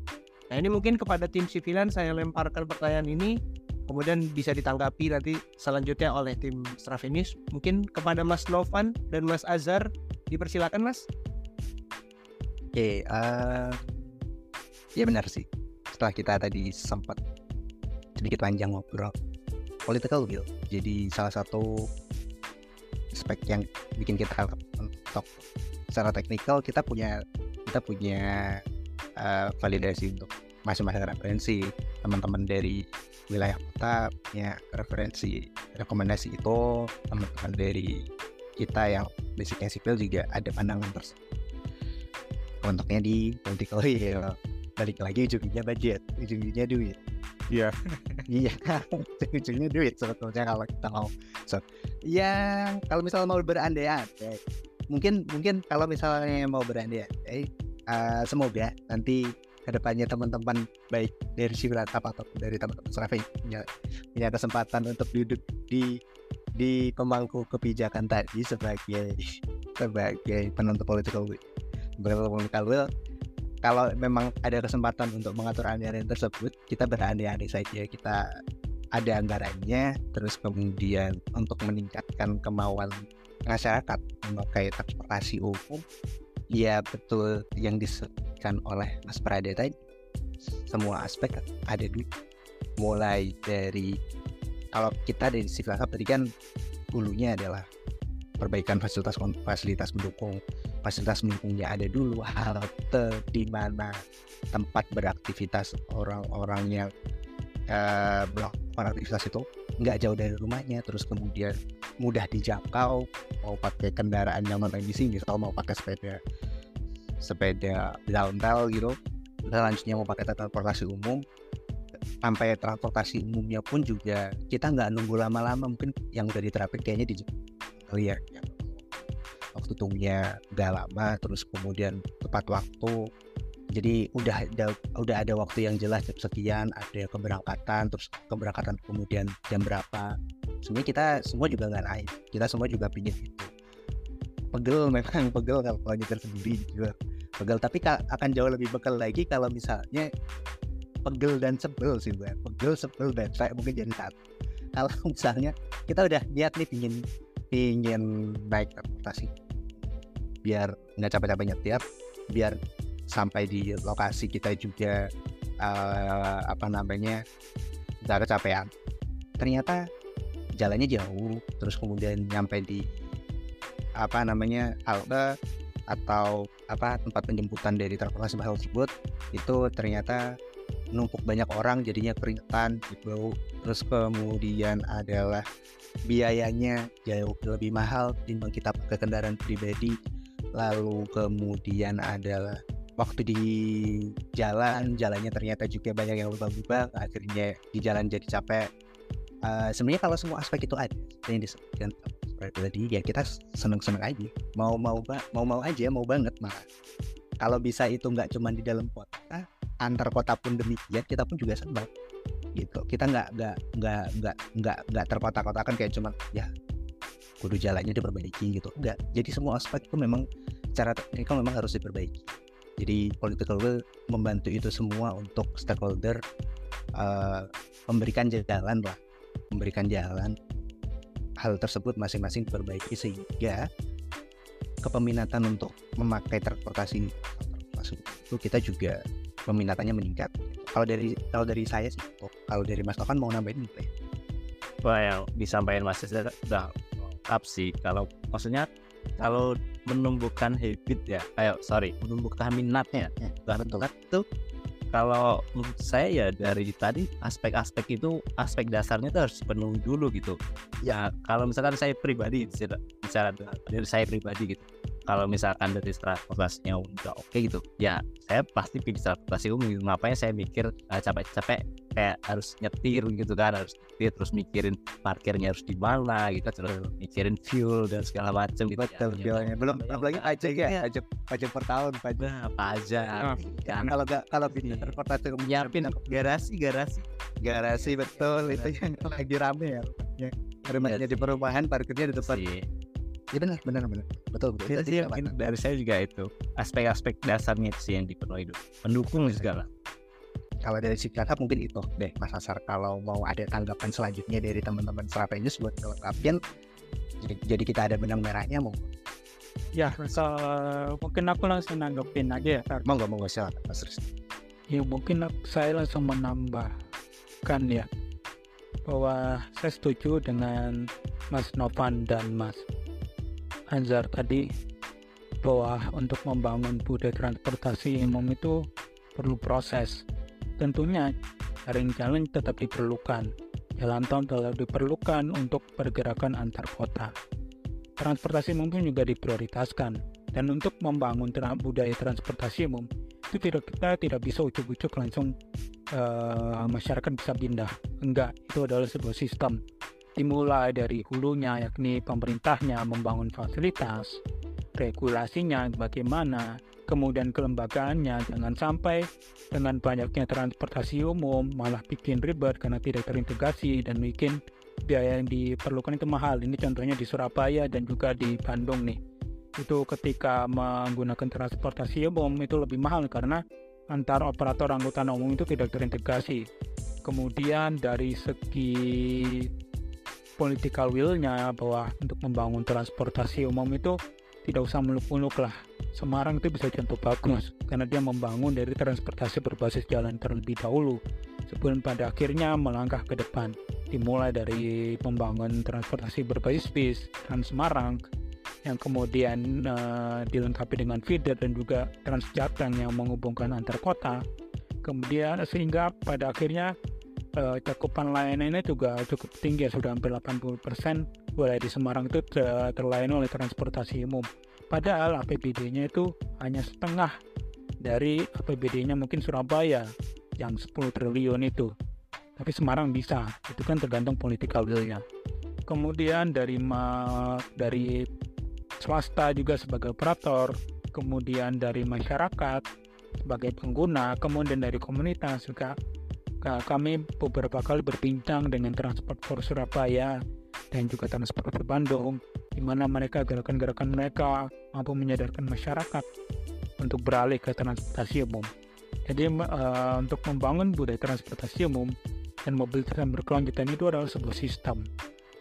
S1: Nah ini mungkin kepada tim civilian saya lemparkan pertanyaan ini kemudian bisa ditanggapi nanti selanjutnya oleh tim Stravenis mungkin kepada Mas Novan dan Mas Azhar dipersilakan Mas
S2: Oke, eh, ya benar sih. Setelah kita tadi sempat sedikit panjang ngobrol political will, jadi salah satu aspek yang bikin kita untuk secara teknikal kita punya kita punya eh, validasi untuk masing-masing referensi. Teman-teman dari wilayah kota punya referensi rekomendasi itu. Teman-teman dari kita yang basicnya sipil juga ada pandangan tersebut Untuknya di political will. Balik lagi ujungnya budget ujungnya duit.
S4: Iya.
S2: iya. Ujung-ujungnya duit sebetulnya kalau kita mau. So, ya kalau misalnya mau berandai-andai mungkin mungkin kalau misalnya mau berandai-andai uh, semoga nanti ke depannya teman-teman baik dari Sivilatap atau dari teman-teman Serafi punya, punya kesempatan untuk duduk di di pemangku kebijakan tadi sebagai sebagai penentu political will. Kalau memang ada kesempatan untuk mengatur anggaran tersebut kita berandai-andai saja kita ada anggarannya terus kemudian untuk meningkatkan kemauan masyarakat memakai transportasi umum ya betul. Yang disebutkan oleh Mas Prada tadi. Semua aspek ada di mulai dari kalau kita dari sisi tadi kan hulunya adalah perbaikan fasilitas fasilitas mendukung fasilitas mendukungnya ada dulu halte di mana tempat beraktivitas orang-orang yang uh, melakukan aktivitas itu nggak jauh dari rumahnya terus kemudian mudah dijangkau mau pakai kendaraan yang non emisi misal mau pakai sepeda sepeda downhill gitu. Selanjutnya mau pakai transportasi umum sampai transportasi umumnya pun juga kita nggak nunggu lama-lama mungkin yang udah diterapin kayaknya di kali ya. Waktu tunggunya nggak lama terus kemudian tepat waktu. Jadi udah ada udah ada waktu yang jelas jam sekian ada keberangkatan terus keberangkatan kemudian jam berapa sebenarnya kita semua juga nggak naik. Kita semua juga pingin itu pegel memang pegel kalau nyetir sendiri juga pegel tapi akan jauh lebih pegel lagi kalau misalnya pegel dan sebel sih gue pegel sebel dan saya mungkin jadi satu. Kalau misalnya kita udah niat nih pingin pingin naik transportasi biar nggak capek-capek nyetir biar sampai di lokasi kita juga uh, apa namanya nggak kecapean. Ternyata jalannya jauh terus kemudian nyampe di apa namanya halte atau apa tempat penjemputan dari transportasi mahal tersebut itu ternyata numpuk banyak orang jadinya keringetan gitu. Terus kemudian adalah biayanya jauh lebih mahal dibanding kita pakai kendaraan pribadi. Lalu kemudian adalah waktu di jalan jalannya ternyata juga banyak yang lubang-lubang akhirnya di jalan jadi capek uh, sebenarnya kalau semua aspek itu ada yang disebutkan tadi ya kita seneng-seneng aja. Mau mau mau mau aja mau banget malah. Kalau bisa itu nggak cuma di dalam kota antar kota pun demikian kita pun juga senang gitu. Kita nggak nggak nggak nggak nggak nggak terkotak-kotakan kayak cuma ya kudu jalannya diperbaiki gitu. Enggak jadi semua aspek itu memang cara teknikal memang harus diperbaiki. Jadi political will membantu itu semua untuk stakeholder uh, memberikan jalan lah memberikan jalan hal tersebut masing-masing diperbaiki sehingga kepeminatan untuk memakai transportasi itu kita juga peminatannya meningkat. Kalau dari kalau dari saya sih, kalau dari Mas Tokan mau nambahin apa ya?
S3: Wah yang disampaikan Mas Cesar udah lengkap sih. Kalau maksudnya kalau menumbuhkan habit ya, ayo sorry menumbuhkan minatnya, ya, betul. itu kalau menurut saya ya dari tadi aspek-aspek itu aspek dasarnya itu harus dipenuhi dulu gitu. Ya kalau misalkan saya pribadi bicara dari saya pribadi gitu. Kalau misalkan dari transportasinya udah oke okay gitu ya saya pasti pilih transportasi umum gitu. ngapain saya mikir uh, capek-capek kayak harus nyetir gitu kan harus nyetir terus mikirin parkirnya harus di mana gitu terus mikirin fuel dan segala macam
S2: gitu betul ya, fuelnya belum ya, belum lagi pajak ya pajak pajak per tahun pajak.
S3: Nah, pajak oh,
S2: kan kalau nggak kalau bisa transportasi
S3: nyiapin. garasi garasi.
S2: Garasi betul itu yang lagi rame ya. Rumahnya di perumahan parkirnya di depan Ya benar, benar, benar. Betul, betul.
S3: Itu sih dari saya juga itu. Aspek-aspek dasarnya itu sih yang dipenuhi dulu. Mendukung segala.
S2: Kalau dari si kakak mungkin itu deh Mas Asar. Kalau mau ada tanggapan selanjutnya dari teman-teman Serapenius buat ngelengkapin, jadi, jadi kita ada benang merahnya mau.
S5: Ya, so, mungkin aku langsung nanggepin aja ya.
S2: Mau nggak mau silakan Mas Rizky.
S5: Ya mungkin saya langsung menambahkan ya bahwa saya setuju dengan Mas Novan dan Mas Anzar tadi bahwa untuk membangun budaya transportasi umum itu perlu proses. Tentunya jaring-jaring tetap diperlukan. Jalan tol tetap diperlukan untuk pergerakan antar kota. Transportasi pun juga diprioritaskan. Dan untuk membangun budaya transportasi umum, itu tidak kita tidak bisa ujuk-ujuk langsung uh, masyarakat bisa pindah. Enggak, itu adalah sebuah sistem. Dimulai dari hulunya, yakni pemerintahnya membangun fasilitas, regulasinya bagaimana, kemudian kelembagaannya jangan sampai dengan banyaknya transportasi umum malah bikin ribet karena tidak terintegrasi dan bikin biaya yang diperlukan itu mahal. Ini contohnya di Surabaya dan juga di Bandung nih. Itu ketika menggunakan transportasi umum itu lebih mahal karena antar operator angkutan umum itu tidak terintegrasi. Kemudian dari segi political will-nya bahwa untuk membangun transportasi umum itu tidak usah muluk-muluk lah. Semarang itu bisa contoh bagus karena dia membangun dari transportasi berbasis jalan terlebih dahulu sebelum pada akhirnya melangkah ke depan. Dimulai dari pembangunan transportasi berbasis bis Trans Semarang yang kemudian uh, dilengkapi dengan feeder dan juga Transjateng yang menghubungkan antar kota. Kemudian sehingga pada akhirnya uh, cakupan layanannya juga cukup tinggi sudah hampir 80% wilayah di Semarang itu ter terlayani oleh transportasi umum. Padahal APBD-nya itu hanya setengah dari APBD-nya mungkin Surabaya yang 10 triliun itu. Tapi Semarang bisa, itu kan tergantung political will-nya. Kemudian dari ma dari swasta juga sebagai operator, kemudian dari masyarakat sebagai pengguna, kemudian dari komunitas juga kami beberapa kali berbincang dengan transport for Surabaya dan juga transport for Bandung di mana mereka gerakan-gerakan mereka mampu menyadarkan masyarakat untuk beralih ke transportasi umum. Jadi uh, untuk membangun budaya transportasi umum dan mobilitas yang berkelanjutan itu adalah sebuah sistem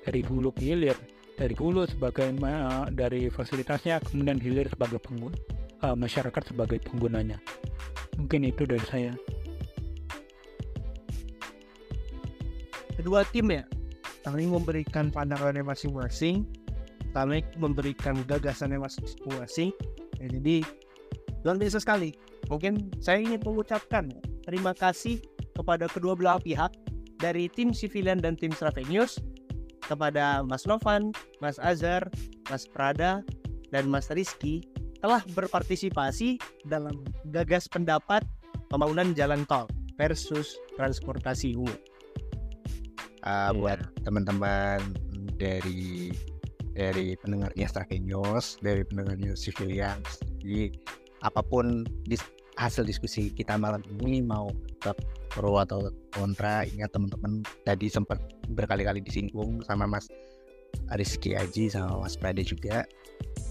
S5: dari hulu ke hilir, dari hulu sebagai uh, dari fasilitasnya, kemudian hilir sebagai pengguna, uh, masyarakat sebagai penggunanya. Mungkin itu dari saya.
S1: Kedua tim ya, saling memberikan pandangannya masing-masing kami memberikan gagasannya masing-masing. Ya, jadi luar biasa sekali. Mungkin saya ingin mengucapkan terima kasih kepada kedua belah pihak dari tim civilian dan tim Stravenius kepada Mas Novan, Mas Azhar, Mas Prada, dan Mas Rizky telah berpartisipasi dalam gagas pendapat pembangunan jalan tol versus transportasi umum.
S2: Uh, buat teman-teman dari dari pendengarnya Strakenius, dari pendengarnya Civilians. Jadi apa pun dis hasil diskusi kita malam ini mau tetap pro atau kontra, ingat teman-teman tadi sempat berkali-kali disinggung sama Mas Rizky Aji sama Mas Prade juga.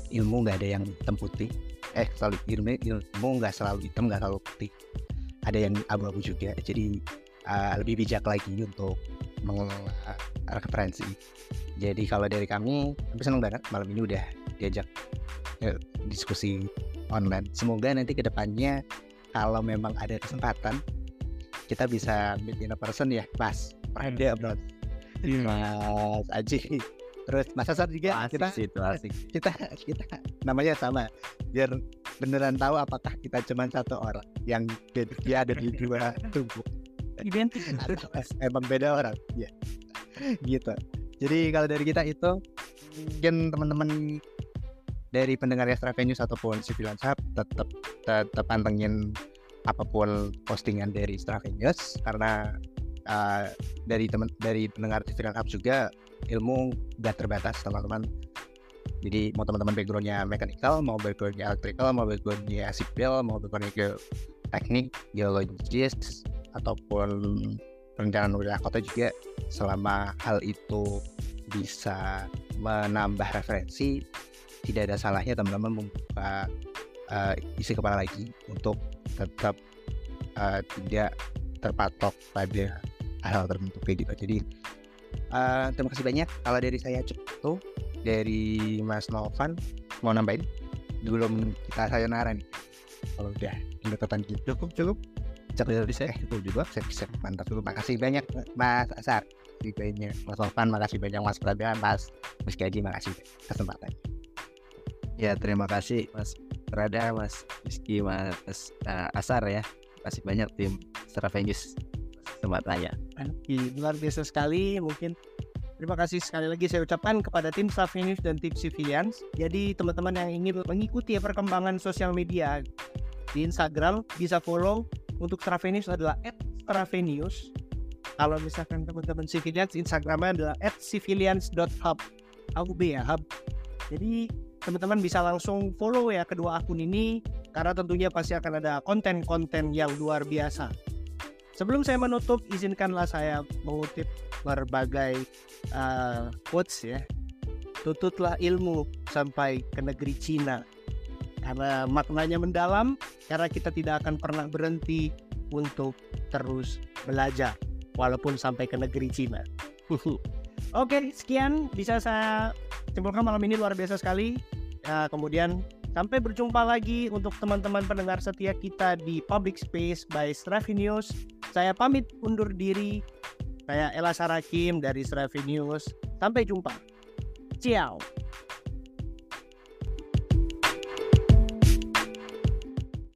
S2: Ilmu nggak ada yang hitam putih. Eh selalu ilmu ilmu nggak selalu hitam nggak selalu putih. Ada yang abu-abu juga. Jadi uh, lebih bijak lagi untuk mengelola referensi jadi kalau dari kami, kami senang banget malam ini udah diajak ya, diskusi online. Semoga nanti ke depannya kalau memang ada kesempatan kita bisa meet in a person ya, Mas. Ada bro. Iya. Mas Aji. Terus Mas Asar juga
S3: asik
S2: kita
S3: situ, asik.
S2: kita kita namanya sama biar beneran tahu apakah kita cuma satu orang yang dia ada di dua tubuh
S1: identik
S2: emang beda orang ya gitu. Jadi kalau dari kita itu mungkin teman-teman dari pendengar Extra News ataupun Civil Hub tetap tetap pantengin apa pun postingan dari Extra News karena uh, dari teman dari pendengar Civil Hub juga ilmu gak terbatas teman-teman. Jadi mau teman-teman backgroundnya mechanical mau backgroundnya electrical mau backgroundnya sipil mau backgroundnya teknik geologis ataupun perencanaan wilayah kota juga selama hal itu bisa menambah referensi tidak ada salahnya teman-teman membuka uh, isi kepala lagi untuk tetap uh, tidak terpatok pada hal-hal tertentu kayak gitu. Jadi uh, terima kasih banyak. Kalau dari saya cukup dari Mas Novan mau nambahin? Belum kita sayonara nih. Kalau udah pendekatan gitu cukup cukup cek bisa itu juga sip sip mantap dulu. Makasih banyak Mas Asar. Makasih banyak Mas Novan makasih banyak Mas Pradhan Mas Mas Gaji makasih kesempatan.
S3: Ya terima kasih Mas Prada Mas Rizky Mas uh, Asar ya. Kasih banyak tim Stravengis kesempatannya
S1: luar biasa sekali. Mungkin Terima kasih sekali lagi saya ucapkan kepada tim staff News dan tim Civilians. Jadi teman-teman yang ingin mengikuti perkembangan sosial media di Instagram bisa follow untuk Stravenis adalah @stravenius. Kalau misalkan teman-teman civilians Instagramnya adalah @civilians.hub. Hub ya, hub. Jadi teman-teman bisa langsung follow ya kedua akun ini karena tentunya pasti akan ada konten-konten yang luar biasa. Sebelum saya menutup, izinkanlah saya mengutip berbagai uh, quotes ya. Tututlah ilmu sampai ke negeri Cina. Karena maknanya mendalam, karena kita tidak akan pernah berhenti untuk terus belajar walaupun sampai ke negeri Cina. Oke, sekian bisa saya simpulkan malam ini luar biasa sekali. Ya, kemudian sampai berjumpa lagi untuk teman-teman pendengar setia kita di Public Space by Stravi News. Saya pamit undur diri. Saya Ella Sarakim dari Stravi News. Sampai jumpa. Ciao.